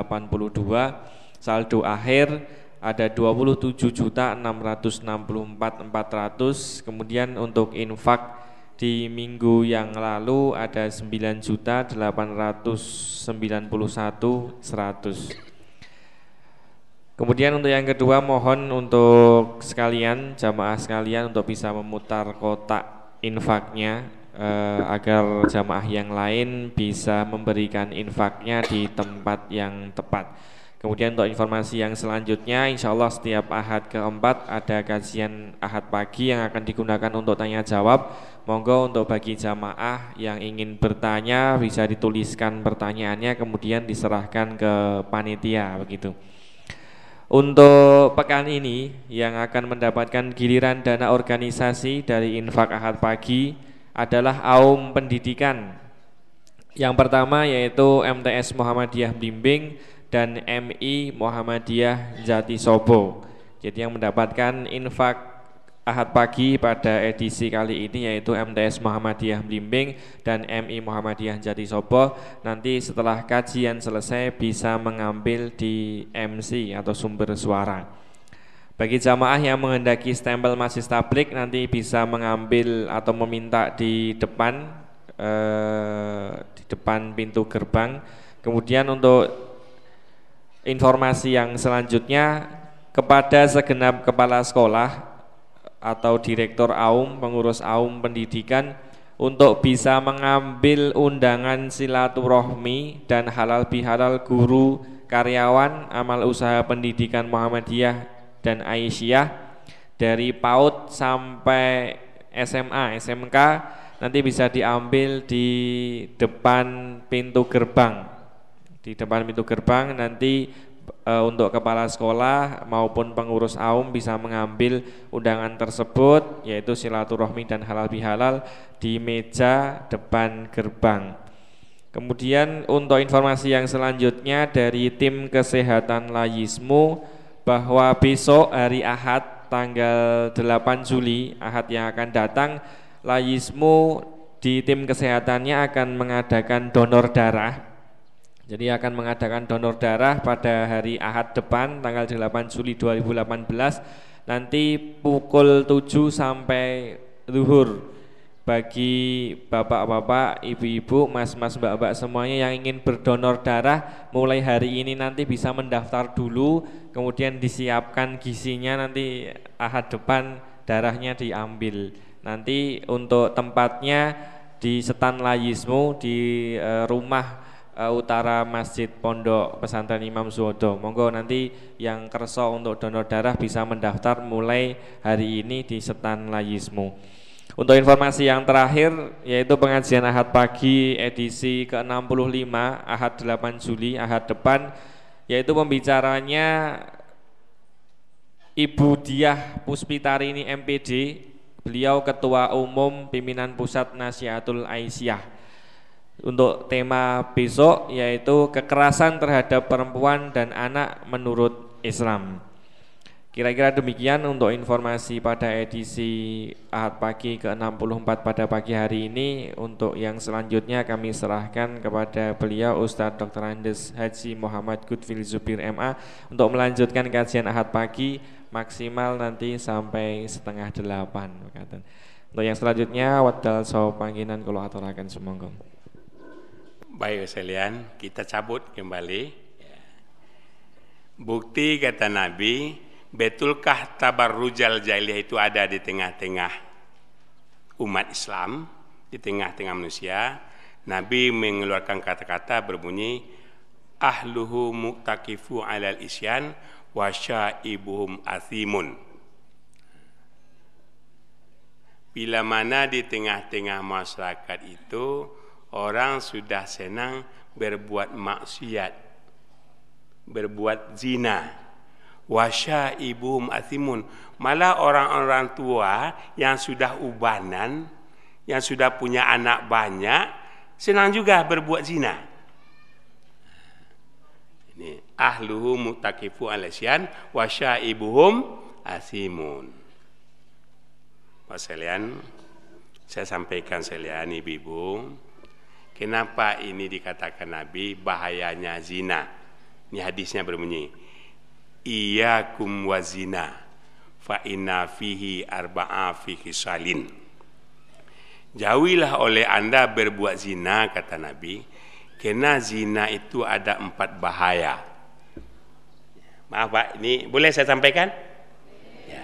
saldo akhir ada 27 juta 664 400 kemudian untuk infak di minggu yang lalu ada 9 juta 891 100 Kemudian untuk yang kedua mohon untuk sekalian jamaah sekalian untuk bisa memutar kotak infaknya eh, agar jamaah yang lain bisa memberikan infaknya di tempat yang tepat. Kemudian untuk informasi yang selanjutnya insya Allah setiap ahad keempat ada kajian ahad pagi yang akan digunakan untuk tanya jawab Monggo untuk bagi jamaah yang ingin bertanya bisa dituliskan pertanyaannya kemudian diserahkan ke panitia begitu untuk pekan ini yang akan mendapatkan giliran dana organisasi dari infak ahad pagi adalah Aum Pendidikan. Yang pertama yaitu MTS Muhammadiyah Bimbing dan MI Muhammadiyah Jati Sobo. Jadi yang mendapatkan infak Ahad pagi pada edisi kali ini yaitu MTS Muhammadiyah Blimbing dan MI Muhammadiyah Jati Sobo nanti setelah kajian selesai bisa mengambil di MC atau sumber suara. Bagi jamaah yang menghendaki stempel masih tablik nanti bisa mengambil atau meminta di depan eh, di depan pintu gerbang. Kemudian untuk informasi yang selanjutnya kepada segenap kepala sekolah atau direktur AUM, pengurus AUM pendidikan untuk bisa mengambil undangan silaturahmi dan halal bihalal guru, karyawan, amal usaha pendidikan Muhammadiyah dan Aisyah dari PAUD sampai SMA, SMK nanti bisa diambil di depan pintu gerbang. Di depan pintu gerbang nanti e, untuk kepala sekolah maupun pengurus AUM bisa mengambil undangan tersebut yaitu silaturahmi dan halal bihalal di meja depan gerbang. Kemudian untuk informasi yang selanjutnya dari tim kesehatan Layismu bahwa besok hari Ahad tanggal 8 Juli Ahad yang akan datang Layismu di tim kesehatannya akan mengadakan donor darah jadi akan mengadakan donor darah pada hari Ahad depan tanggal 8 Juli 2018 nanti pukul 7 sampai zuhur. Bagi bapak-bapak, ibu-ibu, mas-mas, mbak-mbak semuanya yang ingin berdonor darah mulai hari ini nanti bisa mendaftar dulu kemudian disiapkan gisinya nanti ahad depan darahnya diambil. Nanti untuk tempatnya di Setan Layismu di uh, rumah uh, utara Masjid Pondok Pesantren Imam Suwodo. Monggo nanti yang kerso untuk donor darah bisa mendaftar mulai hari ini di Setan Layismu. Untuk informasi yang terakhir yaitu pengajian Ahad pagi edisi ke-65 Ahad 8 Juli Ahad depan yaitu pembicaranya Ibu Diah Puspitarini MPD Beliau Ketua Umum Pimpinan Pusat Nasihatul Aisyah. Untuk tema besok yaitu kekerasan terhadap perempuan dan anak menurut Islam. Kira-kira demikian untuk informasi pada edisi Ahad pagi ke-64 pada pagi hari ini. Untuk yang selanjutnya kami serahkan kepada beliau Ustadz Dr. Andes Haji Muhammad Gudfil Zubir MA untuk melanjutkan kajian Ahad pagi maksimal nanti sampai setengah delapan untuk yang selanjutnya wadal saw panggilan kalau aturakan semoga baik sekalian kita cabut kembali. Bukti kata Nabi betulkah tabarrujal jahiliyah itu ada di tengah-tengah umat Islam di tengah-tengah manusia? Nabi mengeluarkan kata-kata berbunyi ahluhu muktakifu alal isyan ibuhum athimun. Bila mana di tengah-tengah masyarakat itu orang sudah senang berbuat maksiat berbuat zina. Ibuhum athimun. Malah orang-orang tua yang sudah ubanan yang sudah punya anak banyak senang juga berbuat zina. Ini ahluhu mutakifu alasyan wa syaibuhum asimun. Sekalian, saya sampaikan sekalian ibu-ibu, kenapa ini dikatakan Nabi bahayanya zina? Ini hadisnya berbunyi, Iyakum wa zina fa inna fihi arba'a fihi salin. Jauhilah oleh anda berbuat zina, kata Nabi, karena zina itu ada empat bahaya. Maaf Pak, ini boleh saya sampaikan? Ya.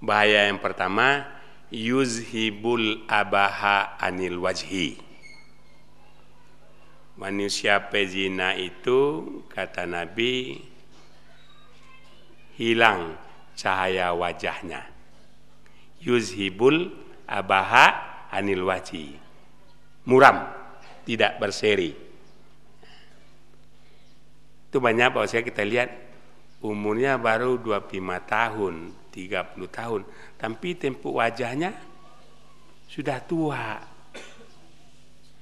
Bahaya yang pertama, yuzhibul abaha anil wajhi. Manusia pezina itu, kata Nabi, hilang cahaya wajahnya. Yuzhibul abaha anil wajhi muram, tidak berseri. Itu banyak bahwa saya kita lihat umurnya baru 25 tahun, 30 tahun, tapi tempuh wajahnya sudah tua.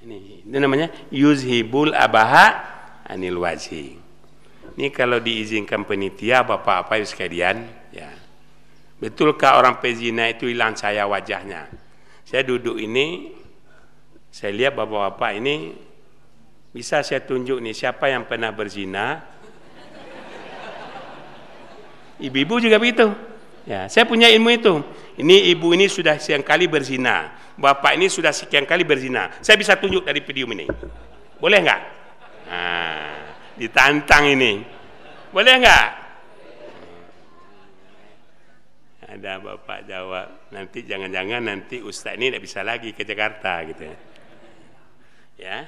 Ini, ini namanya yuzhibul abaha anil wajhi. Ini kalau diizinkan penitia bapak-bapak sekalian, ya. Betulkah orang pezina itu hilang cahaya wajahnya? Saya duduk ini saya lihat bapak-bapak ini bisa saya tunjuk nih siapa yang pernah berzina. Ibu-ibu juga begitu. Ya, saya punya ilmu itu. Ini ibu ini sudah sekian kali berzina. Bapak ini sudah sekian kali berzina. Saya bisa tunjuk dari video ini. Boleh nggak? Nah, ditantang ini. Boleh nggak? Ada bapak jawab, nanti jangan-jangan nanti ustaz ini tidak bisa lagi ke Jakarta gitu ya. Ya.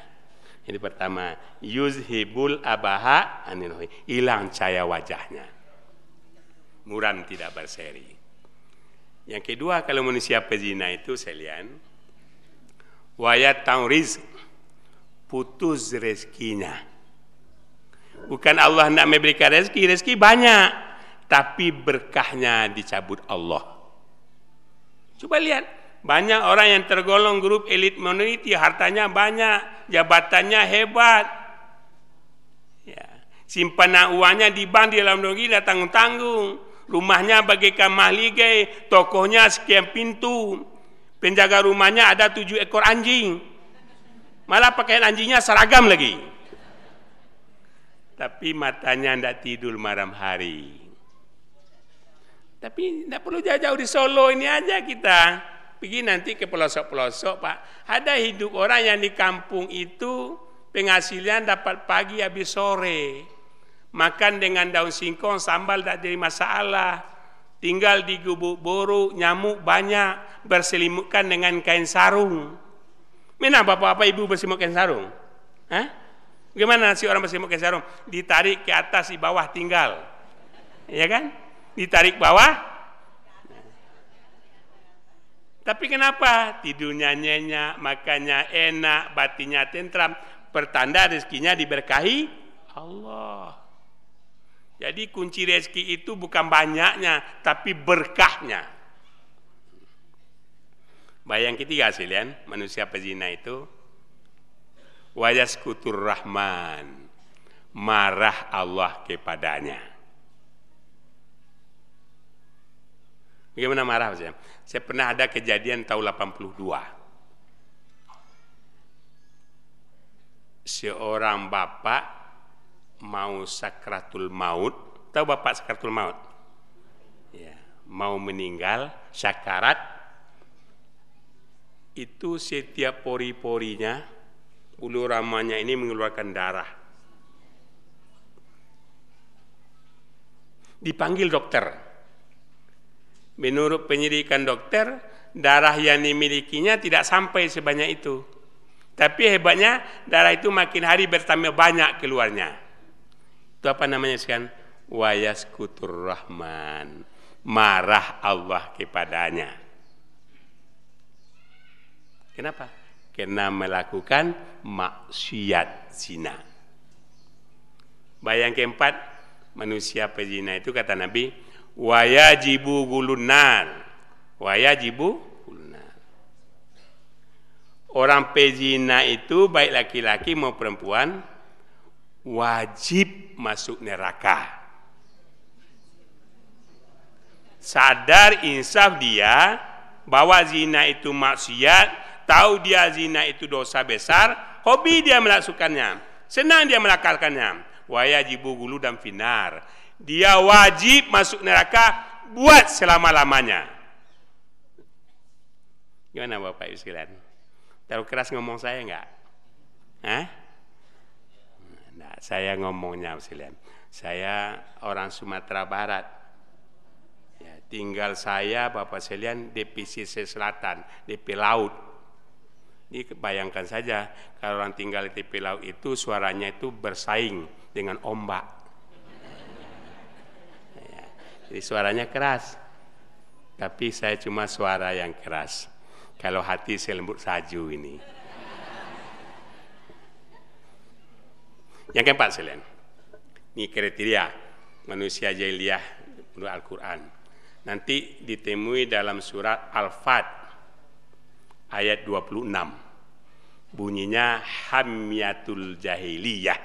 Ini pertama, yuzhibul abaha anil hilang cahaya wajahnya. Muram tidak berseri. Yang kedua, kalau manusia pezina itu selian, wayat tauriz putus rezekinya. Bukan Allah nak memberikan rezeki, rezeki banyak, tapi berkahnya dicabut Allah. Coba lihat, banyak orang yang tergolong grup elit minoriti, hartanya banyak, jabatannya hebat. Ya. Simpanan uangnya di bank di dalam negeri dah tanggung-tanggung. Rumahnya bagaikan mahligai, tokohnya sekian pintu. Penjaga rumahnya ada tujuh ekor anjing. Malah pakaian anjingnya seragam lagi. Tapi matanya tidak tidur malam hari. Tapi tidak perlu jauh-jauh di Solo ini aja kita. Pergi nanti ke pelosok-pelosok Pak. Ada hidup orang yang di kampung itu penghasilan dapat pagi habis sore. Makan dengan daun singkong, sambal tak jadi masalah. Tinggal di gubuk boru, nyamuk banyak. berselimutkan dengan kain sarung. Mana bapak-bapak ibu berselimut kain sarung? Hah? Gimana si orang berselimut kain sarung? Ditarik ke atas, di bawah tinggal. Ya kan? Ditarik bawah. Tapi kenapa? Tidurnya nyenyak, makannya enak, batinnya tentram. Pertanda rezekinya diberkahi Allah. Jadi kunci rezeki itu bukan banyaknya, tapi berkahnya. Bayang ketiga sekalian, manusia pezina itu wayaskutur rahman, marah Allah kepadanya. Bagaimana marah saya? Saya pernah ada kejadian tahun 82. Seorang bapak mau sakratul maut, tahu bapak sakratul maut? Ya, mau meninggal, sakarat, itu setiap pori-porinya, ulu ramanya ini mengeluarkan darah. Dipanggil dokter. Menurut penyidikan dokter, darah yang dimilikinya tidak sampai sebanyak itu. Tapi hebatnya darah itu makin hari bertambah banyak keluarnya. Itu apa namanya sekarang? Wayaskutur Rahman. Marah Allah kepadanya. Kenapa? Karena melakukan maksiat zina. Bayang keempat, manusia pezina itu kata Nabi, wayajibu gulunan. Wayajibu gulunan. Orang pezina itu baik laki-laki mau perempuan wajib masuk neraka. Sadar insaf dia bahwa zina itu maksiat, tahu dia zina itu dosa besar, hobi dia melakukannya, senang dia melakukannya. Wajibu gulu dan finar. Dia wajib masuk neraka buat selama-lamanya. Gimana Bapak Ibu sekalian? Terlalu keras ngomong saya enggak? Hah? Saya ngomongnya sekalian. Saya orang Sumatera Barat. Ya, tinggal saya Bapak sekalian di pesisir selatan, di laut. Ini bayangkan saja kalau orang tinggal di tepi laut itu suaranya itu bersaing dengan ombak. Ya, jadi suaranya keras. Tapi saya cuma suara yang keras. Kalau hati saya lembut saju ini. Yang keempat sekalian. Ini kriteria manusia jahiliyah menurut Al-Quran. Nanti ditemui dalam surat Al-Fat ayat 26. Bunyinya Hamyatul Jahiliyah.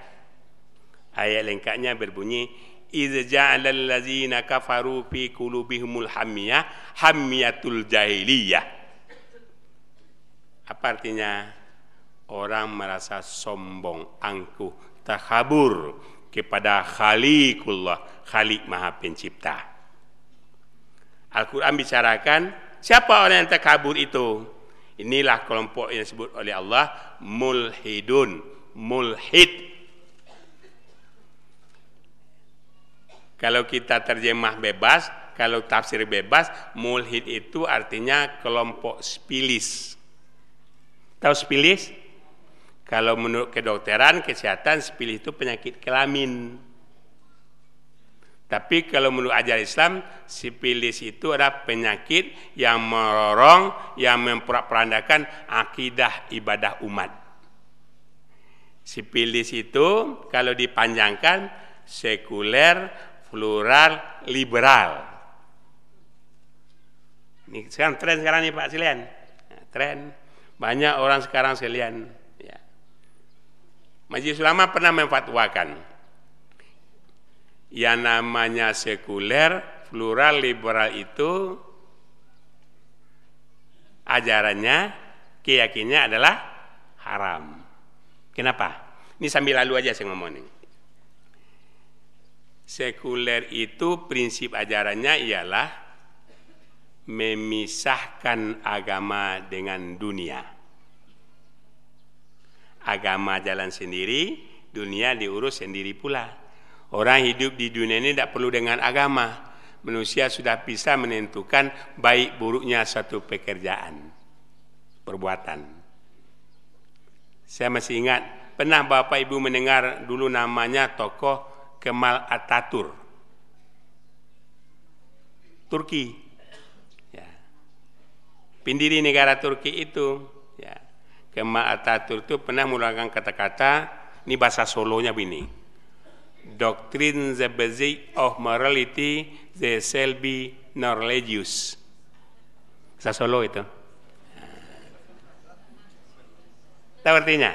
Ayat lengkapnya berbunyi Idza ja'alal ladzina kafaru fi qulubihimul hamiyah hamyatul jahiliyah. Apa artinya? Orang merasa sombong, angkuh, takhabur kepada Khaliqullah, Khalik Maha Pencipta. Al-Quran bicarakan siapa orang yang takabur itu? Inilah kelompok yang disebut oleh Allah mulhidun, mulhid. Kalau kita terjemah bebas, kalau tafsir bebas, mulhid itu artinya kelompok spilis. Tahu spilis? Kalau menurut kedokteran, kesehatan, spilis itu penyakit kelamin. Tapi kalau menurut ajaran Islam, sipilis itu adalah penyakit yang merorong, yang memperandakan akidah ibadah umat. Sipilis itu kalau dipanjangkan sekuler, plural, liberal. Ini sekarang tren sekarang nih Pak Silian. Tren banyak orang sekarang sekalian Majelis Ulama pernah memfatwakan yang namanya sekuler, plural, liberal itu ajarannya, keyakinannya adalah haram. Kenapa? Ini sambil lalu aja saya ngomong ini. Sekuler itu prinsip ajarannya ialah memisahkan agama dengan dunia agama jalan sendiri, dunia diurus sendiri pula. Orang hidup di dunia ini tidak perlu dengan agama. manusia sudah bisa menentukan baik buruknya satu pekerjaan, perbuatan. Saya masih ingat, pernah Bapak Ibu mendengar dulu namanya tokoh Kemal Atatur. Turki. Ya. Pendiri negara Turki itu. Kemal Atatur itu pernah menggunakan kata-kata, ini bahasa Solonya begini. Doctrine the basic of morality they shall be non-religious. Bahasa Solo itu. Tahu artinya?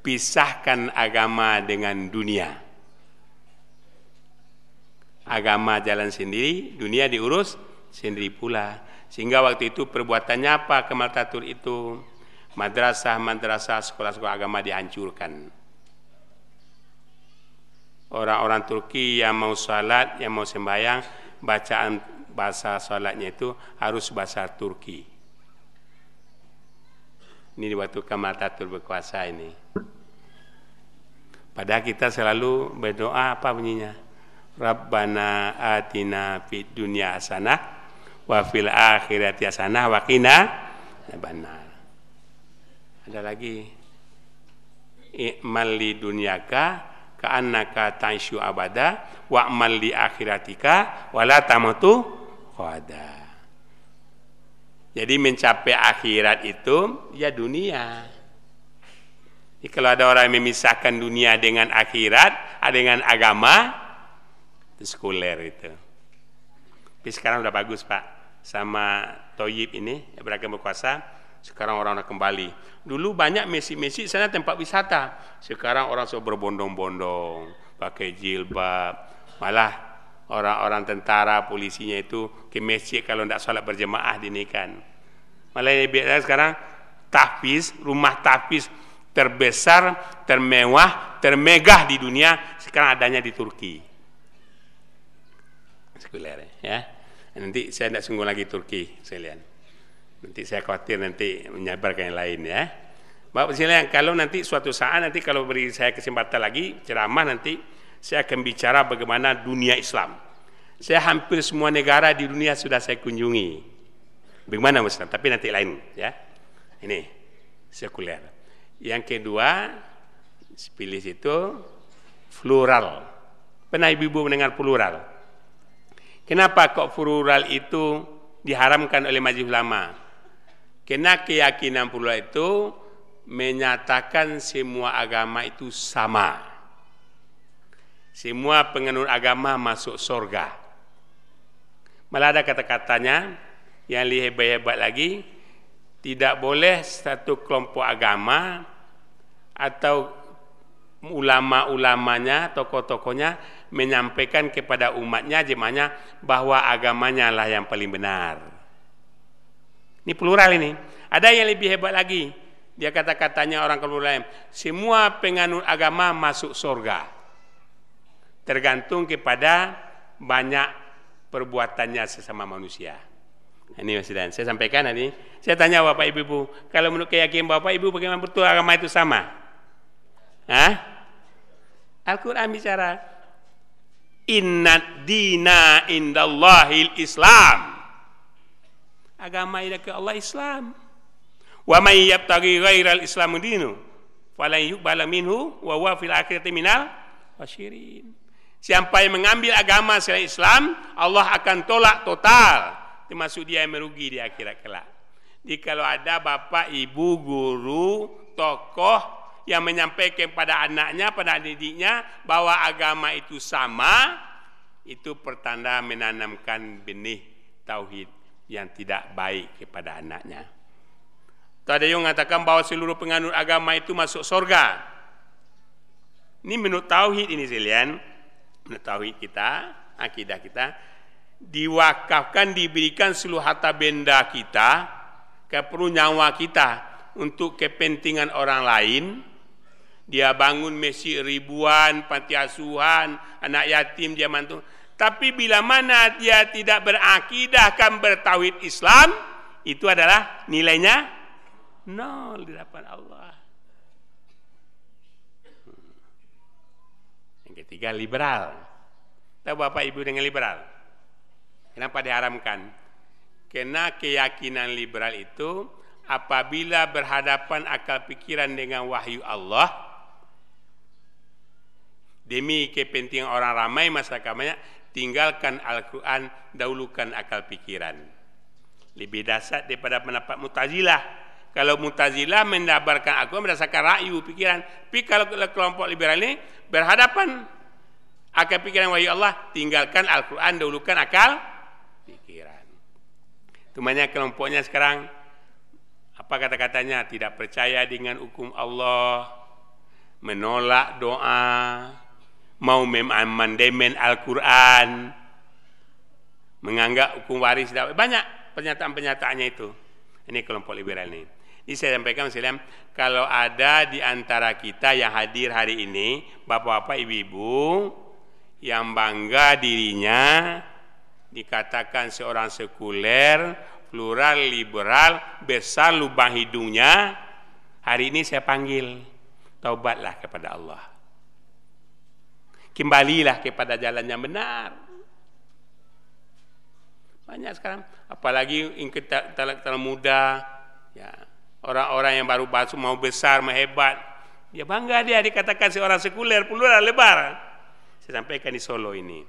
Pisahkan agama dengan dunia. Agama jalan sendiri, dunia diurus sendiri pula. Sehingga waktu itu perbuatannya apa Kemal Tatur itu? Madrasah-madrasah sekolah-sekolah agama dihancurkan orang-orang Turki yang mau salat, yang mau sembahyang, bacaan bahasa salatnya itu harus bahasa Turki. Ini waktu Kemal Tatur berkuasa ini. Padahal kita selalu berdoa apa bunyinya? Rabbana atina fid dunya hasanah wa fil akhirati hasanah wa qina. Ada lagi. I'mal li dunyaka ka'annaka ta'isyu abada wa'mal li akhiratika wala tamutu khada. Jadi mencapai akhirat itu ya dunia. Jadi kalau ada orang yang memisahkan dunia dengan akhirat, ada dengan agama, itu sekuler itu. Tapi sekarang udah bagus Pak, sama Toyib ini, beragam berkuasa, sekarang orang orang kembali. Dulu banyak masjid-masjid sana tempat wisata. Sekarang orang semua berbondong-bondong, pakai jilbab. Malah orang-orang tentara, polisinya itu ke masjid kalau tidak sholat berjemaah dinikan. Malah ini biasa sekarang tahfiz, rumah tahfiz terbesar, termewah, termegah di dunia sekarang adanya di Turki. Sekuler ya. Nanti saya tidak sungguh lagi Turki, saya lihat. Nanti saya khawatir nanti menyebarkan yang lain ya. Bapak sekalian, kalau nanti suatu saat nanti kalau beri saya kesempatan lagi ceramah nanti saya akan bicara bagaimana dunia Islam. Saya hampir semua negara di dunia sudah saya kunjungi. Bagaimana Muslim? Tapi nanti lain ya. Ini sekuler. Yang kedua, pilih itu plural. Pernah ibu-ibu mendengar plural? Kenapa kok plural itu diharamkan oleh majelis ulama? Karena keyakinan pula itu menyatakan semua agama itu sama. Semua penganut agama masuk surga. Malah ada kata-katanya yang lebih hebat-hebat lagi, tidak boleh satu kelompok agama atau ulama-ulamanya, tokoh-tokohnya menyampaikan kepada umatnya jemaahnya bahwa agamanya lah yang paling benar. Ini plural ini. Ada yang lebih hebat lagi. Dia kata-katanya orang lain. Semua penganut agama masuk surga. Tergantung kepada banyak perbuatannya sesama manusia. Ini Mas. Saya sampaikan ini. Saya tanya Bapak Ibu, Ibu kalau menurut keyakinan Bapak Ibu bagaimana betul agama itu sama? Hah? Al-Quran bicara Inna dina indallahil Islam agama ila ke Allah Islam. Wa may yabtaghi ghairal Islam dinu falan yuqbala minhu wa huwa fil akhirati minal wasyirin. Siapa yang mengambil agama selain Islam, Allah akan tolak total. Termasuk dia yang merugi di akhirat kelak. Kalau ada bapak, ibu, guru, tokoh yang menyampaikan pada anaknya, pada didiknya bahwa agama itu sama, itu pertanda menanamkan benih tauhid yang tidak baik kepada anaknya. Tadi yang mengatakan bahwa seluruh penganut agama itu masuk surga. Ini menurut tauhid ini sekalian, menurut tauhid kita, akidah kita, diwakafkan diberikan seluruh harta benda kita, keperlu nyawa kita untuk kepentingan orang lain. Dia bangun masjid ribuan, panti asuhan, anak yatim dia mantu tapi bila mana dia tidak berakidah kan bertauhid Islam, itu adalah nilainya nol di hadapan Allah. Yang ketiga liberal. Tahu Bapak Ibu dengan liberal? Kenapa diharamkan? Karena keyakinan liberal itu apabila berhadapan akal pikiran dengan wahyu Allah demi kepentingan orang ramai masyarakat banyak tinggalkan Al-Quran dahulukan akal pikiran. Lebih dasar daripada pendapat mutazilah. Kalau mutazilah mendabarkan Al-Quran berdasarkan rayu pikiran. Tapi kalau kelompok liberal ini berhadapan akal pikiran wahyu Allah tinggalkan Al-Quran dahulukan akal pikiran. Banyak kelompoknya sekarang. Apa kata-katanya? Tidak percaya dengan hukum Allah. Menolak doa mau memandemen Al-Quran menganggap hukum waris banyak pernyataan-pernyataannya itu ini kelompok liberal ini ini saya sampaikan Muslim, kalau ada di antara kita yang hadir hari ini, bapak-bapak, ibu-ibu, yang bangga dirinya dikatakan seorang sekuler, plural, liberal, besar lubang hidungnya. Hari ini saya panggil, taubatlah kepada Allah. Kembalilah kepada jalan yang benar. Banyak sekarang, apalagi yang terlalu muda, ya orang-orang yang baru masuk mau besar, mau hebat, ya bangga dia dikatakan seorang sekuler, plural, lebar. Saya sampaikan di Solo ini.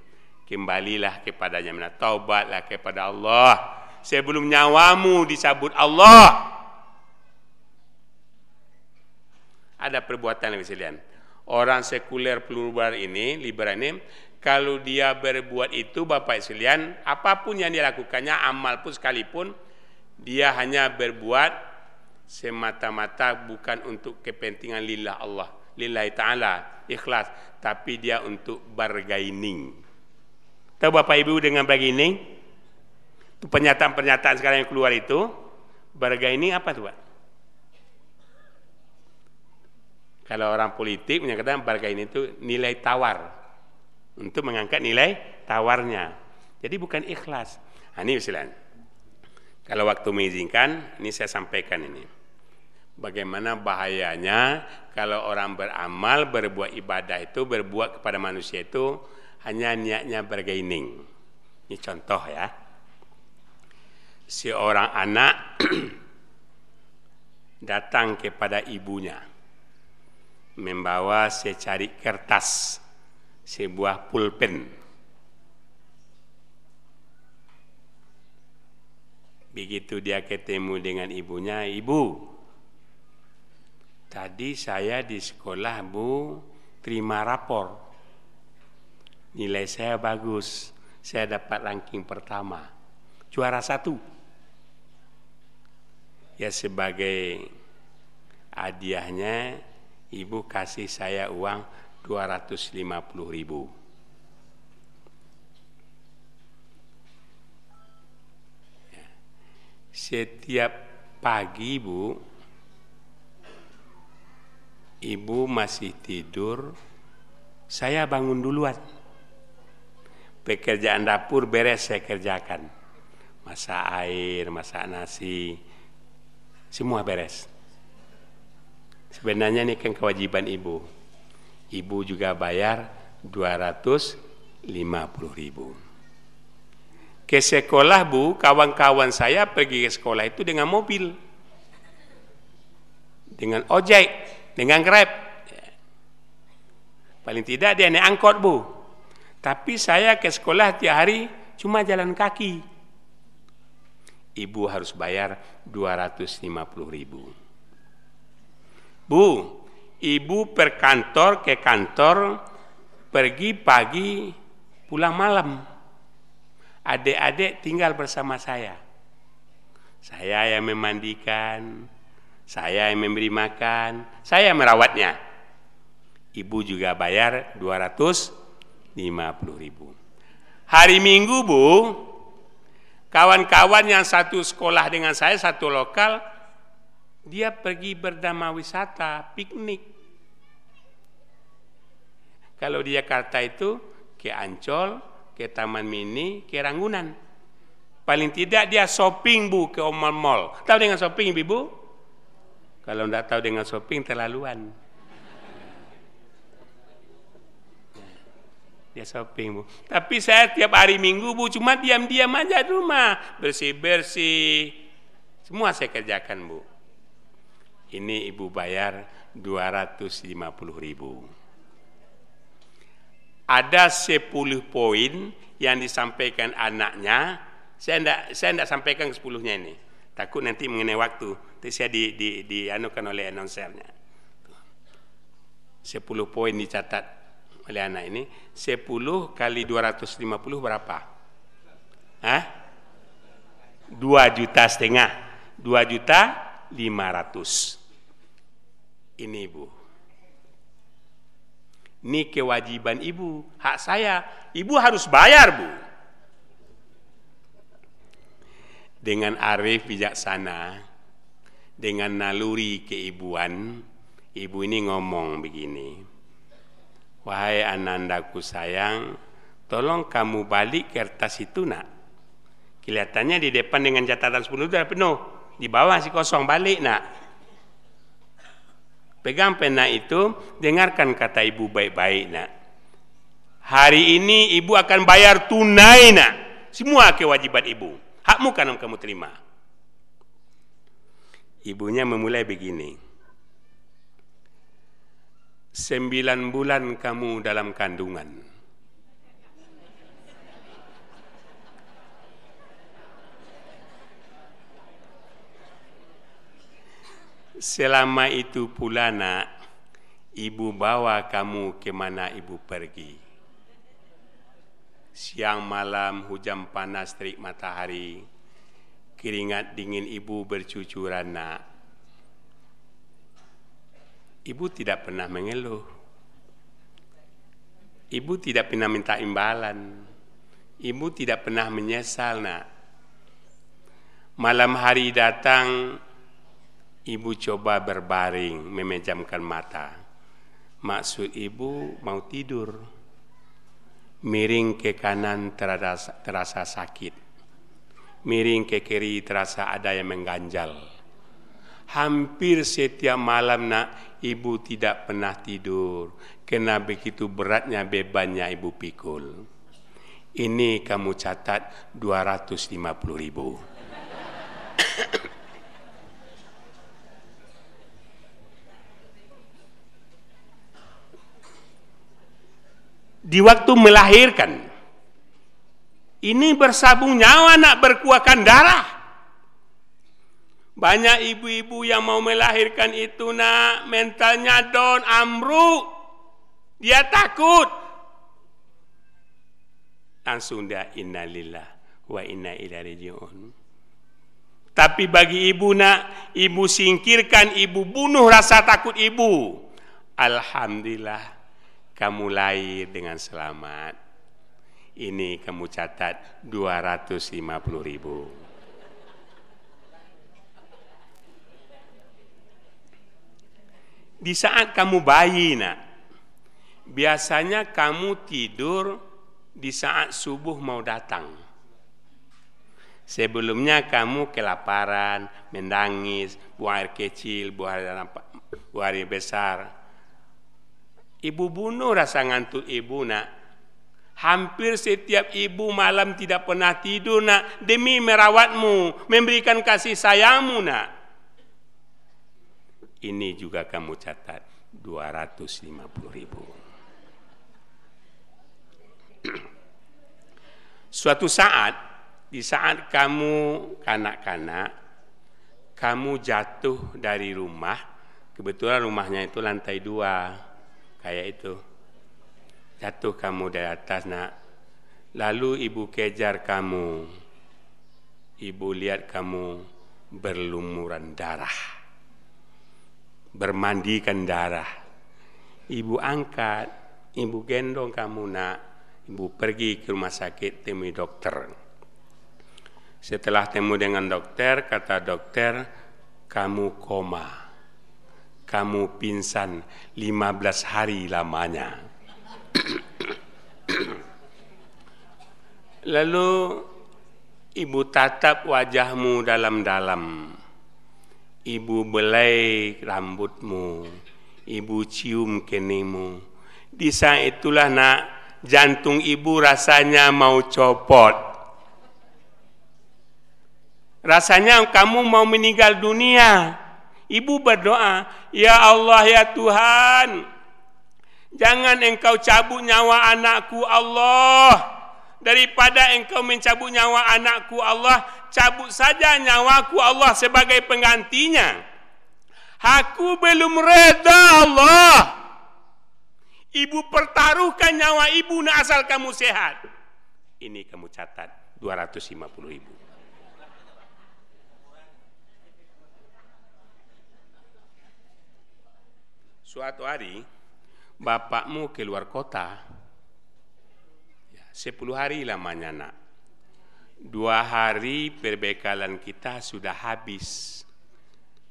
Kembalilah kepadanya, taubatlah kepada Allah. Sebelum nyawamu disabut Allah. Ada perbuatan yang sekalian. Orang sekuler plural ini, liberal ini, kalau dia berbuat itu Bapak sekalian, apa pun yang dia lakukannya, amal pun sekalipun, dia hanya berbuat semata-mata bukan untuk kepentingan lillah Allah lillahi ta'ala ikhlas tapi dia untuk bargaining. Tahu Bapak Ibu dengan bargaining? Pernyataan-pernyataan sekarang yang keluar itu bargaining apa tuh Pak kalau orang politik menyatakan bargaining itu nilai tawar. Untuk mengangkat nilai tawarnya. Jadi bukan ikhlas. Nah, ini misalnya. Kalau waktu mengizinkan ini saya sampaikan ini. Bagaimana bahayanya kalau orang beramal, berbuat ibadah itu, berbuat kepada manusia itu hanya niatnya bergaining. Ini contoh ya. Seorang anak <clears throat> datang kepada ibunya membawa secari kertas, sebuah pulpen. Begitu dia ketemu dengan ibunya, ibu, Tadi saya di sekolah Bu terima rapor. Nilai saya bagus. Saya dapat ranking pertama. Juara satu. Ya sebagai hadiahnya ibu kasih saya uang 250 ribu. Ya. Setiap pagi bu ibu masih tidur, saya bangun duluan. Pekerjaan dapur beres saya kerjakan. Masak air, masak nasi, semua beres. Sebenarnya ini kan kewajiban ibu. Ibu juga bayar 250 ribu. Ke sekolah bu, kawan-kawan saya pergi ke sekolah itu dengan mobil. Dengan ojek dengan Grab. Paling tidak dia naik angkot bu. Tapi saya ke sekolah tiap hari cuma jalan kaki. Ibu harus bayar 250 ribu. Bu, ibu per kantor ke kantor pergi pagi pulang malam. Adik-adik tinggal bersama saya. Saya yang memandikan, saya yang memberi makan, saya merawatnya. Ibu juga bayar 250 ribu. Hari Minggu Bu, kawan-kawan yang satu sekolah dengan saya, satu lokal, dia pergi berdama wisata, piknik. Kalau di Jakarta itu ke Ancol, ke Taman Mini, ke Ranggunan. Paling tidak dia shopping bu ke mall-mall. Tahu dengan shopping ibu? Kalau tidak tahu dengan shopping terlaluan. dia shopping bu. Tapi saya tiap hari minggu bu cuma diam-diam aja di rumah bersih-bersih. Semua saya kerjakan bu. Ini ibu bayar 250 ribu. Ada 10 poin yang disampaikan anaknya. Saya tidak saya tidak sampaikan ke sepuluhnya ini. Takut nanti mengenai waktu. Nanti saya di, di, dianukan oleh announcernya. 10 poin dicatat oleh anak ini 10 kali 250 berapa? Hah? 2 juta setengah 2 juta 500 ini ibu ini kewajiban ibu hak saya ibu harus bayar bu dengan arif bijaksana dengan naluri keibuan ibu ini ngomong begini Wahai anandaku sayang, tolong kamu balik kertas itu nak. Kelihatannya di depan dengan catatan 10 sudah penuh. Di bawah si kosong balik nak. Pegang pena itu, dengarkan kata ibu baik-baik nak. Hari ini ibu akan bayar tunai nak. Semua kewajiban ibu. Hakmu kan kamu terima. Ibunya memulai begini sembilan bulan kamu dalam kandungan. Selama itu pula nak, ibu bawa kamu ke mana ibu pergi. Siang malam hujan panas terik matahari, keringat dingin ibu bercucuran nak Ibu tidak pernah mengeluh. Ibu tidak pernah minta imbalan. Ibu tidak pernah menyesal, nak. Malam hari datang, ibu coba berbaring, memejamkan mata. Maksud ibu mau tidur. Miring ke kanan terasa, terasa sakit. Miring ke kiri terasa ada yang mengganjal hampir setiap malam nak ibu tidak pernah tidur kena begitu beratnya bebannya ibu pikul ini kamu catat 250 ribu di waktu melahirkan ini bersabung nyawa nak berkuahkan darah banyak ibu-ibu yang mau melahirkan itu nak mentalnya down, amruk. Dia takut. Langsung dia innalillah wa inna ilaihi rajiun. Tapi bagi ibu nak, ibu singkirkan, ibu bunuh rasa takut ibu. Alhamdulillah kamu lahir dengan selamat. Ini kamu catat 250 ribu. Di saat kamu bayi nak, biasanya kamu tidur di saat subuh mau datang. Sebelumnya kamu kelaparan, menangis, buang air kecil, buang buang air besar. Ibu bunuh rasa ngantuk ibu nak. Hampir setiap ibu malam tidak pernah tidur nak demi merawatmu, memberikan kasih sayangmu nak ini juga kamu catat 250 ribu. <clears throat> Suatu saat, di saat kamu kanak-kanak, kamu jatuh dari rumah, kebetulan rumahnya itu lantai dua, kayak itu. Jatuh kamu dari atas, nak. Lalu ibu kejar kamu. Ibu lihat kamu berlumuran darah bermandikan darah. Ibu angkat, ibu gendong kamu nak, ibu pergi ke rumah sakit temui dokter. Setelah temu dengan dokter, kata dokter, kamu koma. Kamu pingsan 15 hari lamanya. <clears throat> Lalu ibu tatap wajahmu dalam-dalam Ibu belai rambutmu, ibu cium kenimu. Di saat itulah nak jantung ibu rasanya mau copot. Rasanya kamu mau meninggal dunia. Ibu berdoa, "Ya Allah ya Tuhan, jangan Engkau cabut nyawa anakku Allah." Daripada engkau mencabut nyawa anakku Allah, cabut saja nyawaku Allah sebagai penggantinya. Aku belum reda Allah. Ibu pertaruhkan nyawa ibu nak asal kamu sehat. Ini kamu catat 250 ribu. Suatu hari bapakmu keluar kota. Ya, sepuluh hari lamanya nak. Dua hari perbekalan kita sudah habis.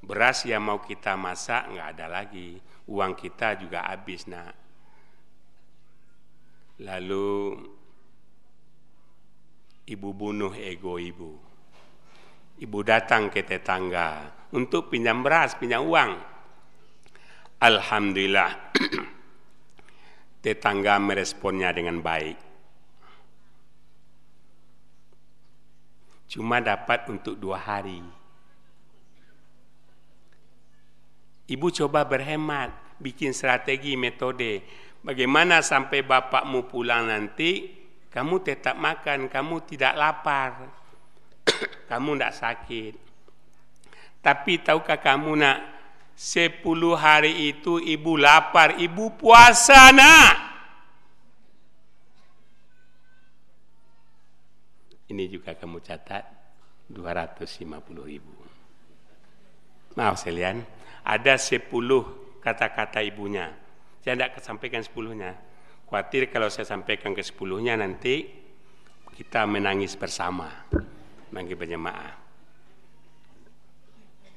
Beras yang mau kita masak nggak ada lagi. Uang kita juga habis nak. Lalu ibu bunuh ego ibu. Ibu datang ke tetangga untuk pinjam beras, pinjam uang Alhamdulillah <clears throat> tetangga meresponnya dengan baik. Cuma dapat untuk dua hari. Ibu coba berhemat, bikin strategi, metode. Bagaimana sampai bapakmu pulang nanti, kamu tetap makan, kamu tidak lapar, <clears throat> kamu tidak sakit. Tapi tahukah kamu nak, Sepuluh hari itu ibu lapar, ibu puasa nak. Ini juga kamu catat 250 ribu. Maaf sekalian, ada sepuluh kata-kata ibunya. Saya tidak sampaikan sepuluhnya. Khawatir kalau saya sampaikan ke sepuluhnya nanti kita menangis bersama. Bagi berjemaah.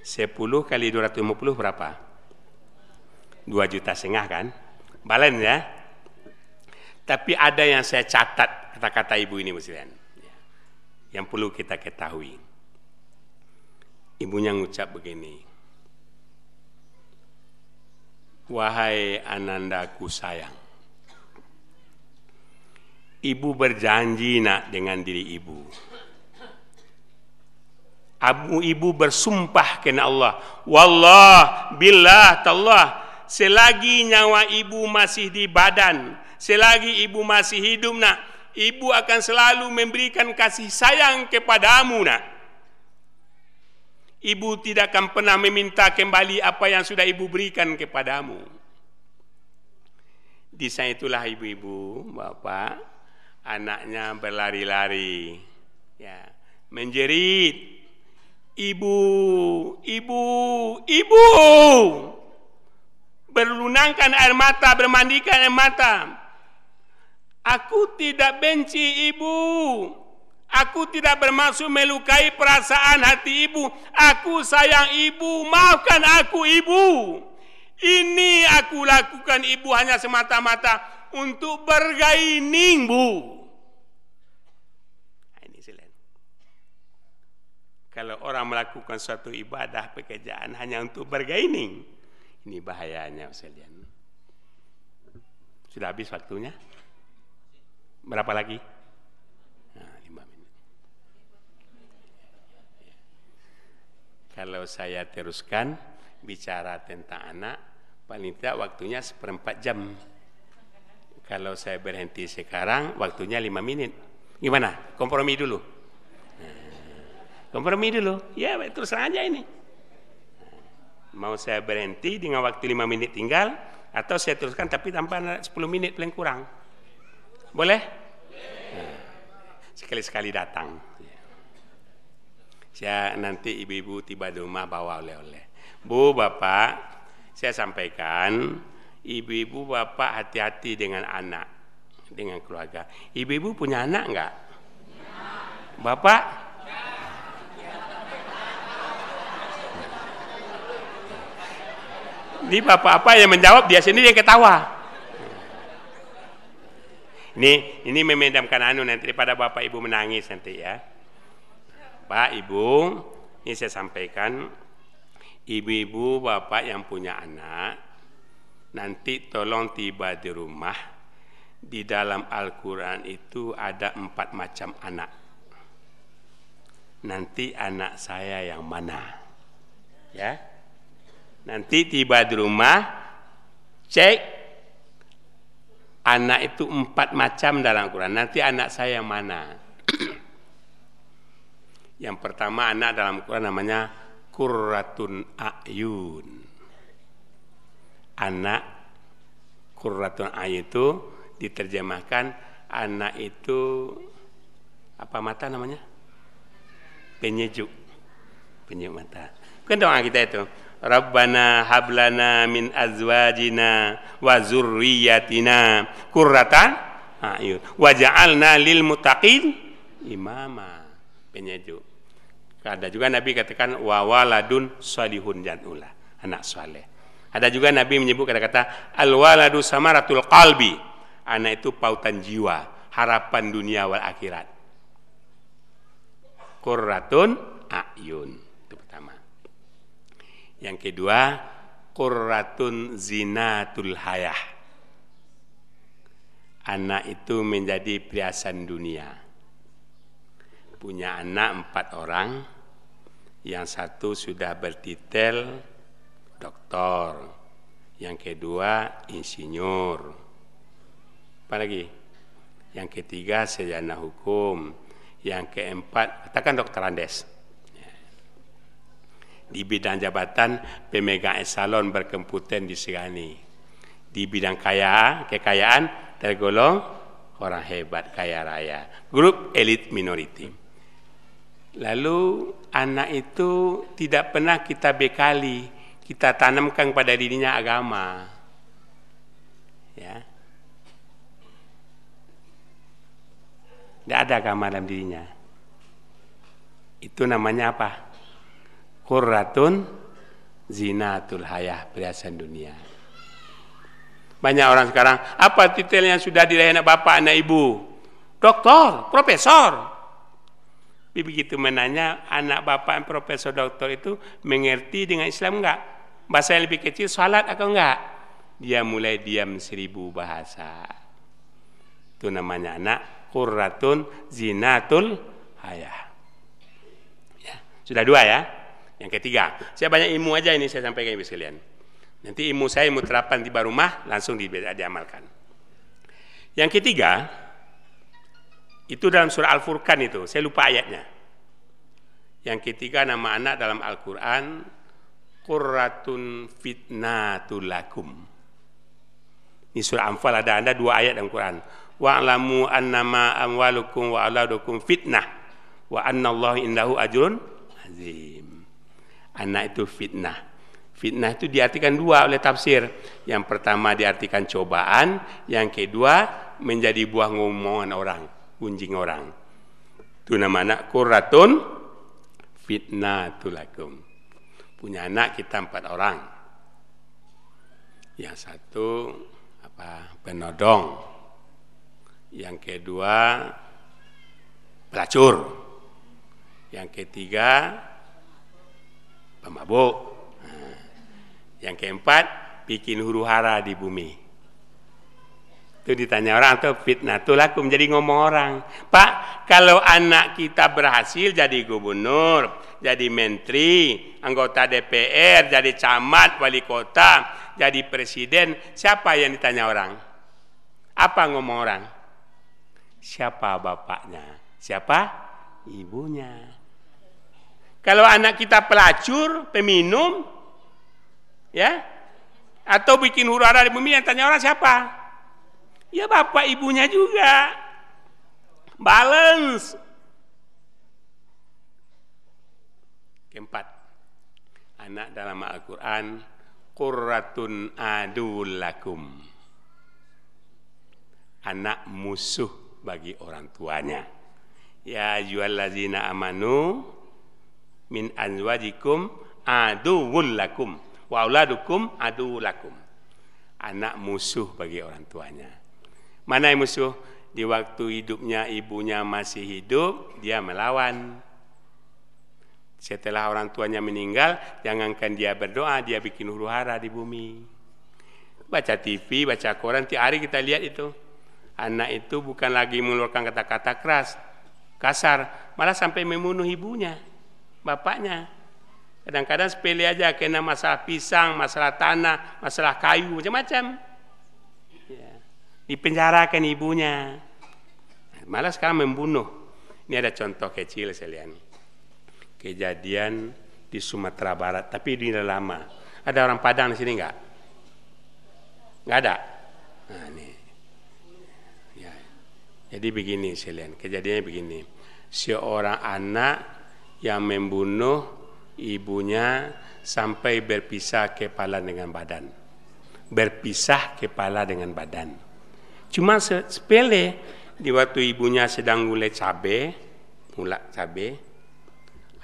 10 kali 250 berapa? 2 juta setengah kan? Balen ya? Tapi ada yang saya catat kata-kata ibu ini muslimin. Yang perlu kita ketahui. Ibunya ngucap begini. Wahai anandaku sayang. Ibu berjanji nak dengan diri ibu Abu ibu bersumpah kena Allah. Wallah, billah, tallah. Selagi nyawa ibu masih di badan, selagi ibu masih hidup nak, ibu akan selalu memberikan kasih sayang kepadamu nak. Ibu tidak akan pernah meminta kembali apa yang sudah ibu berikan kepadamu. Di sana itulah ibu-ibu, bapak, anaknya berlari-lari, ya, menjerit, Ibu, ibu, ibu. Berlunangkan air mata, bermandikan air mata. Aku tidak benci ibu. Aku tidak bermaksud melukai perasaan hati ibu. Aku sayang ibu. Maafkan aku ibu. Ini aku lakukan ibu hanya semata-mata untuk bergaining bu. Kalau orang melakukan suatu ibadah pekerjaan hanya untuk bergaining, ini bahayanya sekalian. Sudah habis waktunya? Berapa lagi? Nah, lima menit. Kalau saya teruskan bicara tentang anak, paling tidak waktunya seperempat jam. Kalau saya berhenti sekarang, waktunya lima menit. Gimana? Kompromi dulu. Kompromi dulu. Ya, terus aja ini. Mau saya berhenti dengan waktu 5 menit tinggal atau saya teruskan tapi tanpa 10 menit paling kurang. Boleh? Sekali-sekali datang. Saya nanti ibu-ibu tiba di rumah bawa oleh-oleh. Bu, Bapak, saya sampaikan ibu-ibu Bapak hati-hati dengan anak, dengan keluarga. Ibu-ibu punya anak enggak? Bapak Ini bapak-bapak yang menjawab dia sendiri yang ketawa. Ini ini memendamkan anu nanti daripada bapak ibu menangis nanti ya. Pak ibu, ini saya sampaikan ibu-ibu bapak yang punya anak nanti tolong tiba di rumah di dalam Al-Quran itu ada empat macam anak. Nanti anak saya yang mana? Ya, nanti tiba di rumah, cek anak itu empat macam dalam Al-Quran. Nanti anak saya yang mana? <clears throat> yang pertama anak dalam Al-Quran namanya Kurratun Ayun. Anak Kurratun Ayun itu diterjemahkan anak itu apa mata namanya penyejuk penyejuk mata kan doa kita itu Rabbana hablana min azwajina wa zurriyatina qurratan ayun. Waj'alna lil muttaqin imama. Penyejuk. Ada juga Nabi katakan wa waladun salihun janula anak saleh. Ada juga Nabi menyebut kata-kata al waladu samaratul qalbi. Anak itu pautan jiwa, harapan dunia wal akhirat. Qurratun ayun. Yang kedua, qurratun zinatul hayah. Anak itu menjadi perhiasan dunia. Punya anak empat orang, yang satu sudah bertitel doktor, yang kedua insinyur, apa lagi? Yang ketiga sejana hukum. Yang keempat, katakan dokter Andes. Di bidang jabatan pemegang esalon berkemputen di Segani. Di bidang kaya, kekayaan tergolong orang hebat kaya raya. Grup elit minority. Lalu anak itu tidak pernah kita bekali, kita tanamkan pada dirinya agama. Ya, Tidak ada agama dalam dirinya. Itu namanya apa? Qurratun zinatul hayah, perhiasan dunia. Banyak orang sekarang, apa titel yang sudah diraih anak bapak, anak ibu? Doktor, profesor. Begitu menanya, anak bapak profesor doktor itu mengerti dengan Islam enggak? Bahasa yang lebih kecil, salat atau enggak? Dia mulai diam seribu bahasa. Itu namanya anak qurratun zinatul hayah. Ya, sudah dua ya. Yang ketiga, saya banyak ilmu aja ini saya sampaikan ibu sekalian. Nanti ilmu saya ilmu terapan di rumah langsung di, diamalkan. Yang ketiga, itu dalam surah Al-Furqan itu, saya lupa ayatnya. Yang ketiga nama anak dalam Al-Quran, Qurratun fitnatul lakum. Ini surah Anfal ada ada dua ayat dalam Quran wa'lamu annama amwalukum wa auladukum fitnah wa annallaha indahu ajrun azim. Anak itu fitnah. Fitnah itu diartikan dua oleh tafsir. Yang pertama diartikan cobaan, yang kedua menjadi buah ngomongan orang, gunjing orang. Itu nama anak kuratun fitnah tulakum. Punya anak kita empat orang. Yang satu apa penodong, yang kedua pelacur, yang ketiga pemabuk, nah, yang keempat bikin huru hara di bumi. Itu ditanya orang atau fitnah itu laku menjadi ngomong orang. Pak, kalau anak kita berhasil jadi gubernur, jadi menteri, anggota DPR, jadi camat, wali kota, jadi presiden, siapa yang ditanya orang? Apa ngomong orang? Siapa bapaknya? Siapa? Ibunya. Kalau anak kita pelacur, peminum, ya, atau bikin huru hara di bumi yang tanya orang siapa? Ya bapak ibunya juga. Balance. Keempat, anak dalam Al-Quran, Qurratun adul lakum. Anak musuh bagi orang tuanya. Ya ayyuhallazina amanu min anwajikum aduwwul lakum wa auladukum aduwwul lakum. Anak musuh bagi orang tuanya. Mana yang musuh? Di waktu hidupnya ibunya masih hidup, dia melawan. Setelah orang tuanya meninggal, jangankan dia berdoa, dia bikin huru hara di bumi. Baca TV, baca koran, tiap hari kita lihat itu anak itu bukan lagi mengeluarkan kata-kata keras, kasar, malah sampai membunuh ibunya, bapaknya. Kadang-kadang sepele aja kena masalah pisang, masalah tanah, masalah kayu, macam-macam. Ya. Dipenjarakan ibunya. Malah sekarang membunuh. Ini ada contoh kecil sekalian. Kejadian di Sumatera Barat, tapi di lama. Ada orang Padang di sini enggak? Enggak ada. Nah, ini. Ya. Jadi begini sekalian, kejadiannya begini. Seorang anak yang membunuh ibunya sampai berpisah kepala dengan badan. Berpisah kepala dengan badan. Cuma sepele di waktu ibunya sedang gulai cabe, mulak cabe,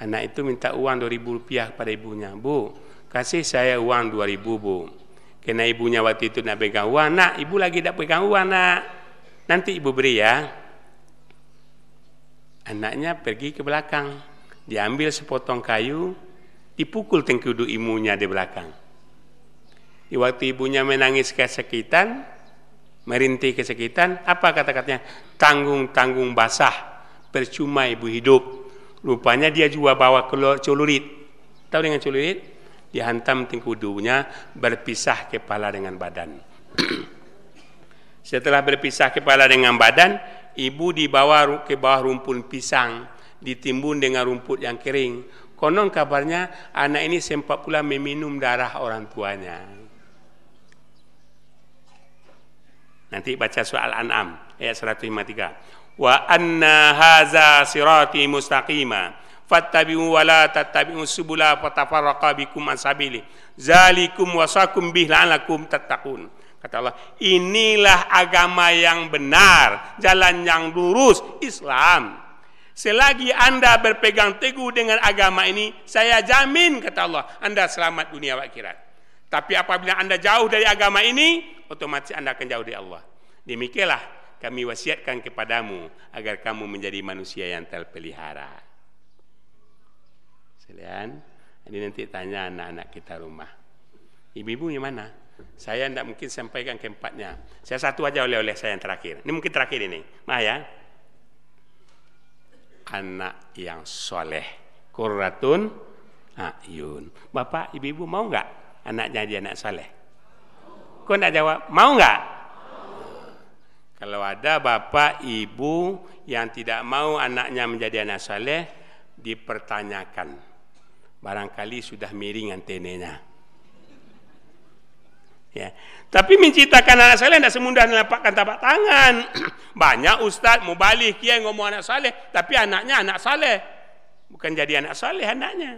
anak itu minta uang 2000 rupiah pada ibunya. Bu, kasih saya uang 2000 bu. Kena ibunya waktu itu nak pegang uang, nak ibu lagi tak pegang uang nak. Nanti ibu beri ya. Anaknya pergi ke belakang, diambil sepotong kayu, dipukul tengkudu ibunya di belakang. Di waktu ibunya menangis kesakitan, merintih kesakitan, apa kata-katanya? Tanggung-tanggung basah, percuma ibu hidup. Rupanya dia juga bawa celurit. Tahu dengan celurit? Dihantam tengkudunya, berpisah kepala dengan badan. <clears throat> Setelah berpisah kepala dengan badan, ibu dibawa ke bawah rumput pisang, ditimbun dengan rumput yang kering. Konon kabarnya anak ini sempat pula meminum darah orang tuanya. Nanti baca soal An'am ayat 153. Wa anna haza sirati mustaqima fattabi'u wa la tattabi'u subula fatafarraqa bikum an sabili. Zalikum wasakum bih la'alakum tattaqun. Kata Allah, inilah agama yang benar, jalan yang lurus, Islam. Selagi Anda berpegang teguh dengan agama ini, saya jamin, kata Allah, Anda selamat dunia akhirat. Tapi apabila Anda jauh dari agama ini, otomatis Anda akan jauh dari Allah. Demikianlah kami wasiatkan kepadamu agar kamu menjadi manusia yang terpelihara. Sekalian, ini nanti tanya anak-anak kita rumah. Ibu-ibu yang mana? Saya tidak mungkin sampaikan keempatnya. Saya satu aja oleh-oleh saya yang terakhir. Ini mungkin terakhir ini. Mah ya. Anak yang soleh. Kurratun ayun. Bapak, ibu-ibu mau nggak anaknya jadi anak soleh? Kau tidak jawab, mau nggak? Kalau ada bapak, ibu yang tidak mau anaknya menjadi anak saleh, dipertanyakan. Barangkali sudah miring antenanya. Ya. Tapi menciptakan anak saleh tidak semudah menampakkan tapak tangan. <clears throat> Banyak ustaz mau balik kiai ngomong anak saleh, tapi anaknya anak saleh. Bukan jadi anak saleh anaknya.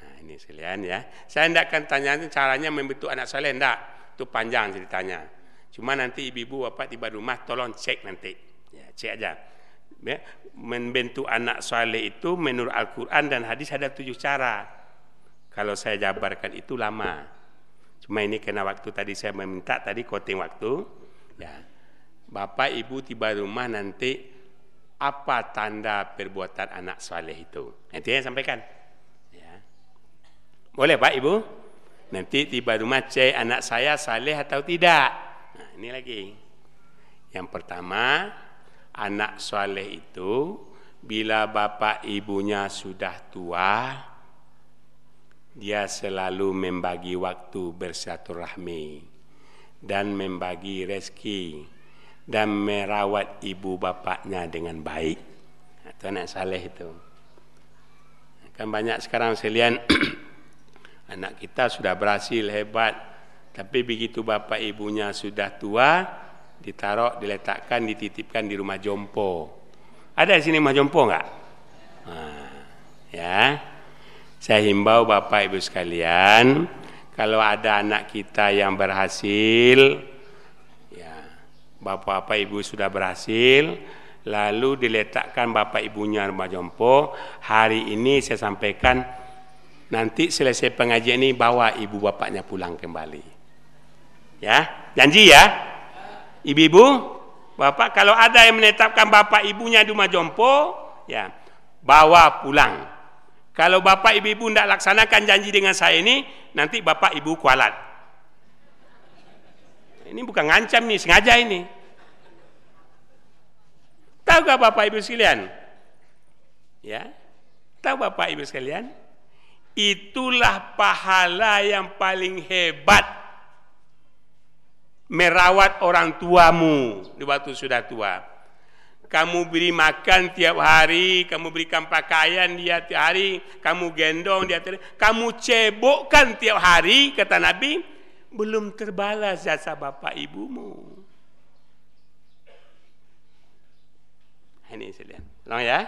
Nah, ini sekalian ya. Saya tidak akan tanya caranya membentuk anak saleh, tidak. Itu panjang ceritanya. Cuma nanti ibu-ibu bapak tiba rumah tolong cek nanti. Ya, cek aja. Ya, membentuk anak soleh itu menurut Al-Quran dan hadis ada tujuh cara. Kalau saya jabarkan itu lama. Cuma ini kena waktu tadi saya meminta tadi koting waktu. Ya. Bapak ibu tiba rumah nanti apa tanda perbuatan anak soleh itu. Nanti saya sampaikan. Ya. Boleh pak ibu? Nanti tiba rumah cek anak saya saleh atau tidak. Nah ini lagi. Yang pertama, anak soleh itu bila bapak ibunya sudah tua, dia selalu membagi waktu bersilaturahmi dan membagi rezeki dan merawat ibu bapaknya dengan baik. Itu anak saleh itu. Kan banyak sekarang sekalian <clears throat> anak kita sudah berhasil hebat, tapi begitu bapak ibunya sudah tua, ditaruh, diletakkan, dititipkan di rumah jompo. Ada di sini rumah jompo enggak? Nah, ya. Saya himbau bapak ibu sekalian, kalau ada anak kita yang berhasil, ya, bapak-bapak ibu sudah berhasil, lalu diletakkan bapak ibunya rumah jompo. Hari ini saya sampaikan Nanti selesai pengajian ini bawa ibu bapaknya pulang kembali. Ya, janji ya. Ibu-ibu, bapak kalau ada yang menetapkan bapak ibunya di rumah jompo, ya, bawa pulang. Kalau bapak ibu-ibu tidak laksanakan janji dengan saya ini, nanti bapak ibu kualat. Ini bukan ngancam nih, sengaja ini. Tahu gak Bapak Ibu sekalian? Ya. Tahu Bapak Ibu sekalian? Itulah pahala yang paling hebat merawat orang tuamu di waktu sudah tua. Kamu beri makan tiap hari, kamu berikan pakaian dia tiap hari, kamu gendong dia tiap hari, kamu cebokkan tiap hari, kata Nabi, belum terbalas jasa bapak ibumu. Ini saya lihat. Long ya.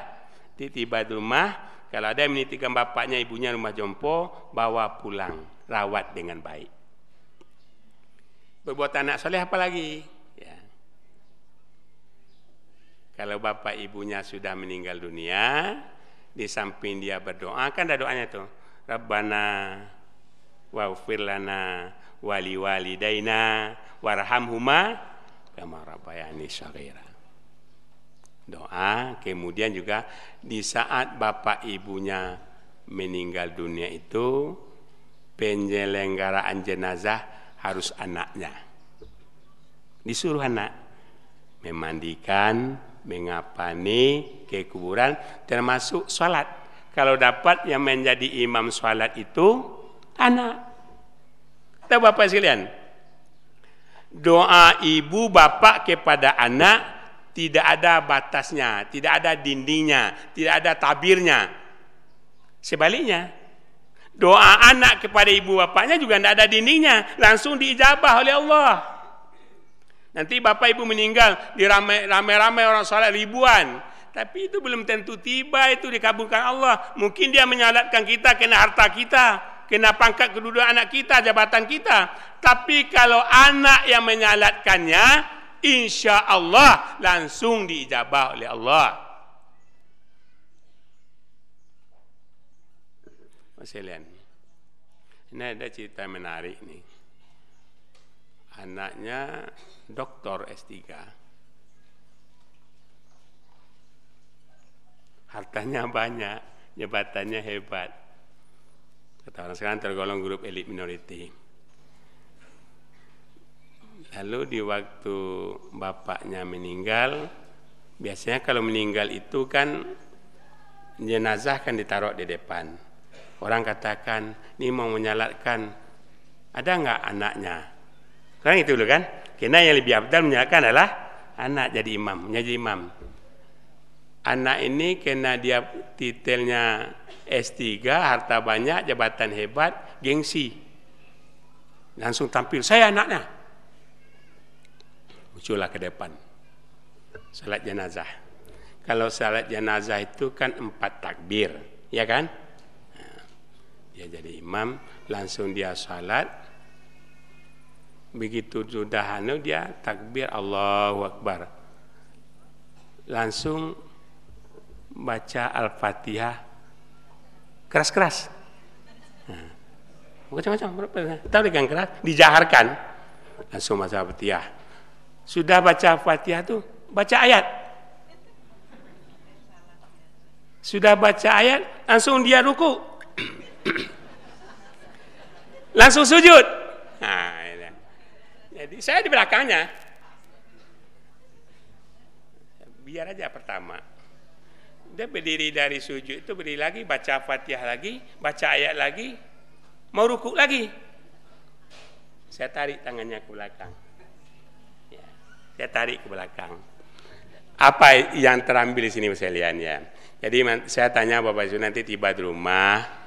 Tiba di rumah, kalau ada yang menitikan bapaknya, ibunya rumah jompo, bawa pulang, rawat dengan baik. Berbuat anak soleh apa lagi? Ya. Kalau bapak ibunya sudah meninggal dunia, di samping dia berdoa, kan ada doanya tuh. Rabbana waghfir lana wali walidaina warhamhuma kama rabbayani shaghira. Doa, kemudian juga di saat bapak ibunya meninggal dunia itu penyelenggaraan jenazah harus anaknya. Disuruh anak memandikan, mengapani ke kuburan termasuk sholat. Kalau dapat yang menjadi imam sholat itu anak. Tahu Bapak sekalian? Doa ibu bapak kepada anak tidak ada batasnya, tidak ada dindingnya, tidak ada tabirnya. Sebaliknya, Doa anak kepada ibu bapaknya juga tidak ada dindingnya, langsung diijabah oleh Allah. Nanti bapak ibu meninggal di ramai-ramai orang salat ribuan, tapi itu belum tentu tiba itu dikabulkan Allah. Mungkin dia menyalatkan kita kena harta kita, kena pangkat kedudukan anak kita, jabatan kita. Tapi kalau anak yang menyalatkannya, insya Allah langsung diijabah oleh Allah. sekalian. Ini ada cerita menarik nih. Anaknya doktor S3. Hartanya banyak, jabatannya hebat. Kata orang sekarang tergolong grup elit minority. Lalu di waktu bapaknya meninggal, biasanya kalau meninggal itu kan jenazah kan ditaruh di depan Orang katakan, ini mau menyalatkan, ada nggak anaknya? Kan itu dulu kan? Karena yang lebih abdal menyalatkan adalah anak jadi imam, menjadi imam. Anak ini kena dia titelnya S3, harta banyak, jabatan hebat, gengsi. Langsung tampil, saya anaknya. Muncullah ke depan. Salat jenazah. Kalau salat jenazah itu kan empat takbir, ya kan? dia jadi imam langsung dia salat begitu sudah anu dia takbir Allahu Akbar. Langsung baca Al-Fatihah. Keras-keras. Macam-macam. Tahu kan keras? Dijaharkan. Langsung baca Al-Fatihah. Sudah baca Al-Fatihah tuh baca ayat. Sudah baca ayat langsung dia ruku. <clears throat> Langsung sujud. Nah. Jadi saya di belakangnya. Biar aja pertama. Dia berdiri dari sujud itu berdiri lagi, baca fatihah lagi, baca ayat lagi, mau ruku lagi. Saya tarik tangannya ke belakang. Ya, saya tarik ke belakang. Apa yang terambil di sini saya lihat ya. Jadi saya tanya Bapak Ibu nanti tiba di rumah,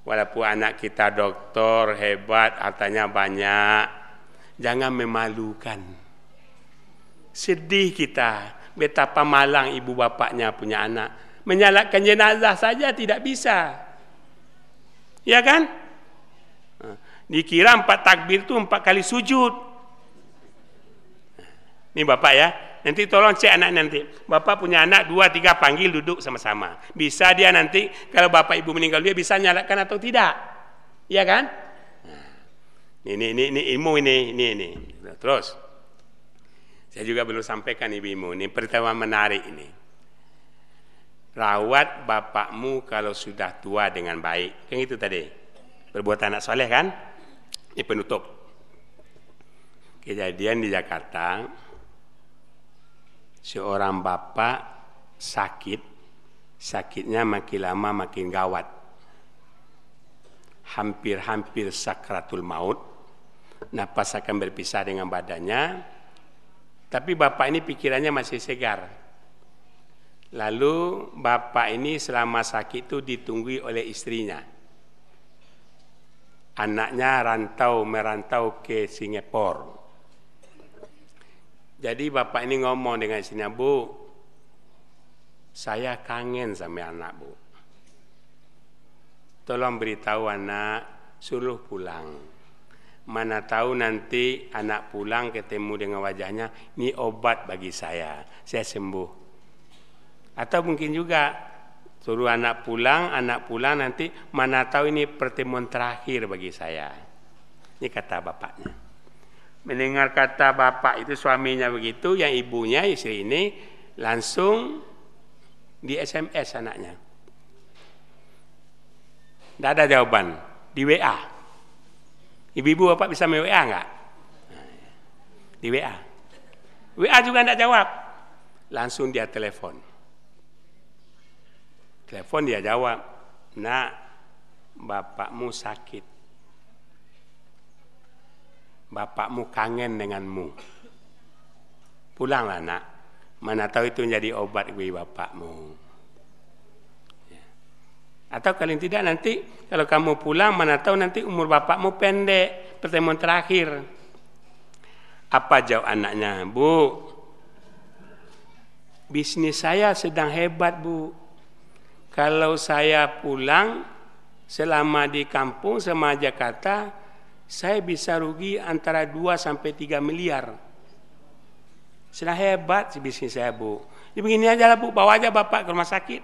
Walaupun anak kita doktor hebat, hartanya banyak, jangan memalukan. Sedih kita betapa malang ibu bapaknya punya anak. Menyalakan jenazah saja tidak bisa. Ya kan? Dikira empat takbir itu empat kali sujud. Ini bapak ya, Nanti tolong cek anak nanti. Bapak punya anak dua tiga panggil duduk sama-sama. Bisa dia nanti kalau bapak ibu meninggal dia bisa nyalakan atau tidak, iya kan? Ini ini ini ilmu ini ini ini. Terus saya juga belum sampaikan ibu-ibu ini pertama menarik ini. Rawat bapakmu kalau sudah tua dengan baik. Kan itu tadi. Berbuat anak soleh kan? Ini penutup. Kejadian di Jakarta, seorang bapak sakit, sakitnya makin lama makin gawat. Hampir-hampir sakratul maut, napas akan berpisah dengan badannya, tapi bapak ini pikirannya masih segar. Lalu bapak ini selama sakit itu ditunggui oleh istrinya. Anaknya rantau merantau ke Singapura. Jadi bapak ini ngomong dengan istrinya, Bu, saya kangen sama anak bu. Tolong beritahu anak, suruh pulang. Mana tahu nanti anak pulang ketemu dengan wajahnya, ini obat bagi saya, saya sembuh. Atau mungkin juga suruh anak pulang, anak pulang nanti mana tahu ini pertemuan terakhir bagi saya. Ini kata bapaknya. Mendengar kata bapak itu suaminya begitu, yang ibunya istri ini langsung di SMS anaknya. Tidak ada jawaban di WA. Ibu-ibu bapak bisa WA enggak? Di WA. WA juga tidak jawab. Langsung dia telepon. Telepon dia jawab, nak bapakmu sakit bapakmu kangen denganmu. Pulanglah nak, mana tahu itu menjadi obat bagi bapakmu. Atau kalau tidak nanti kalau kamu pulang mana tahu nanti umur bapakmu pendek, pertemuan terakhir. Apa jawab anaknya? Bu, bisnis saya sedang hebat bu. Kalau saya pulang selama di kampung sama Jakarta, saya bisa rugi antara 2 sampai 3 miliar. Sudah hebat si bisnis saya, Bu. Jadi begini aja lah, Bu. Bawa aja Bapak ke rumah sakit.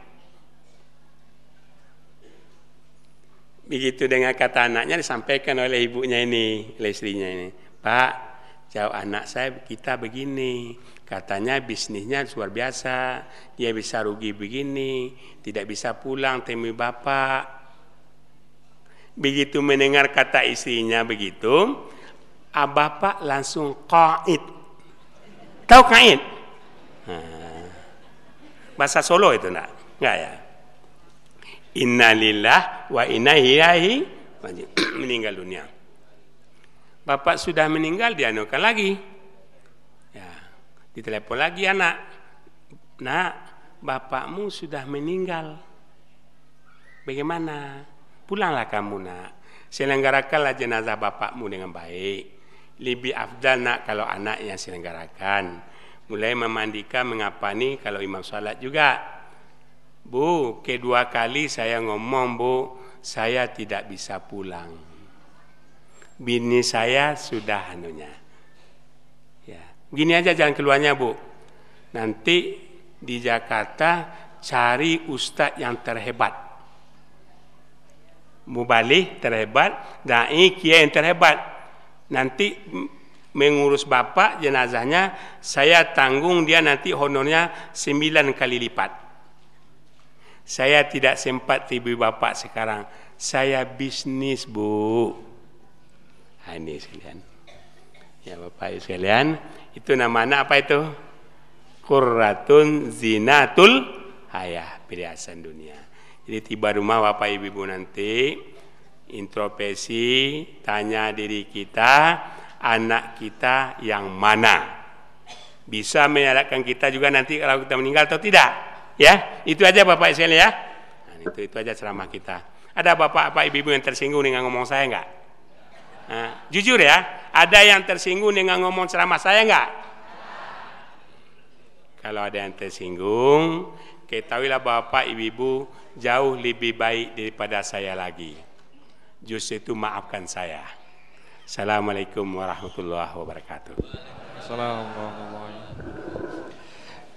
Begitu dengan kata anaknya disampaikan oleh ibunya ini, oleh istrinya ini. Pak, jauh anak saya kita begini. Katanya bisnisnya luar biasa. Dia bisa rugi begini. Tidak bisa pulang temui Bapak Begitu mendengar kata istrinya begitu, bapak langsung qaid. Tahu qaid? Bahasa Solo itu enggak? Enggak ya? Innalillah wa inna ilaihi <clears throat> meninggal dunia. Bapak sudah meninggal dianukan lagi. Ya, ditelepon lagi anak. Nak, bapakmu sudah meninggal. Bagaimana? Pulanglah kamu nak. Selenggarakanlah jenazah bapakmu dengan baik. Lebih afdal nak kalau anak yang selenggarakan. Mulai memandikan, mengapani kalau imam salat juga. Bu, kedua kali saya ngomong bu, saya tidak bisa pulang. Bini saya sudah anunya. Ya, gini aja jalan keluarnya bu. Nanti di Jakarta cari ustadz yang terhebat mubalih terhebat, dai kiai yang terhebat. Nanti mengurus bapak jenazahnya saya tanggung dia nanti honornya sembilan kali lipat. Saya tidak sempat tibu bapak sekarang. Saya bisnis bu. Ini sekalian. Ya bapak sekalian, itu namanya apa itu? Kurratun zinatul hayah perhiasan dunia. Jadi tiba rumah Bapak Ibu, Ibu nanti introspeksi, tanya diri kita, anak kita yang mana? Bisa menyalakan kita juga nanti kalau kita meninggal atau tidak? Ya, itu aja Bapak sekalian ya. Nah, itu itu aja ceramah kita. Ada Bapak-bapak Ibu-ibu yang tersinggung dengan ngomong saya enggak? Nah, jujur ya, ada yang tersinggung dengan ngomong ceramah saya enggak? Kalau ada yang tersinggung, ketahuilah Bapak Ibu-ibu jauh lebih baik daripada saya lagi. Justru itu maafkan saya. Assalamualaikum warahmatullahi wabarakatuh. Assalamualaikum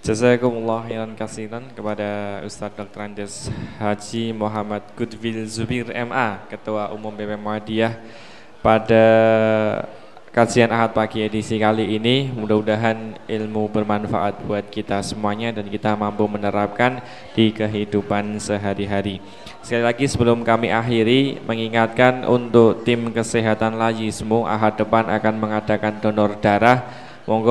Jazakumullah khairan kasiran kepada Ustadz Dr. Andes Haji Muhammad Goodwill Zubir MA, Ketua Umum BP Muhammadiyah pada kajian Ahad pagi edisi kali ini mudah-mudahan ilmu bermanfaat buat kita semuanya dan kita mampu menerapkan di kehidupan sehari-hari. Sekali lagi sebelum kami akhiri mengingatkan untuk tim kesehatan Layismu Ahad depan akan mengadakan donor darah. Monggo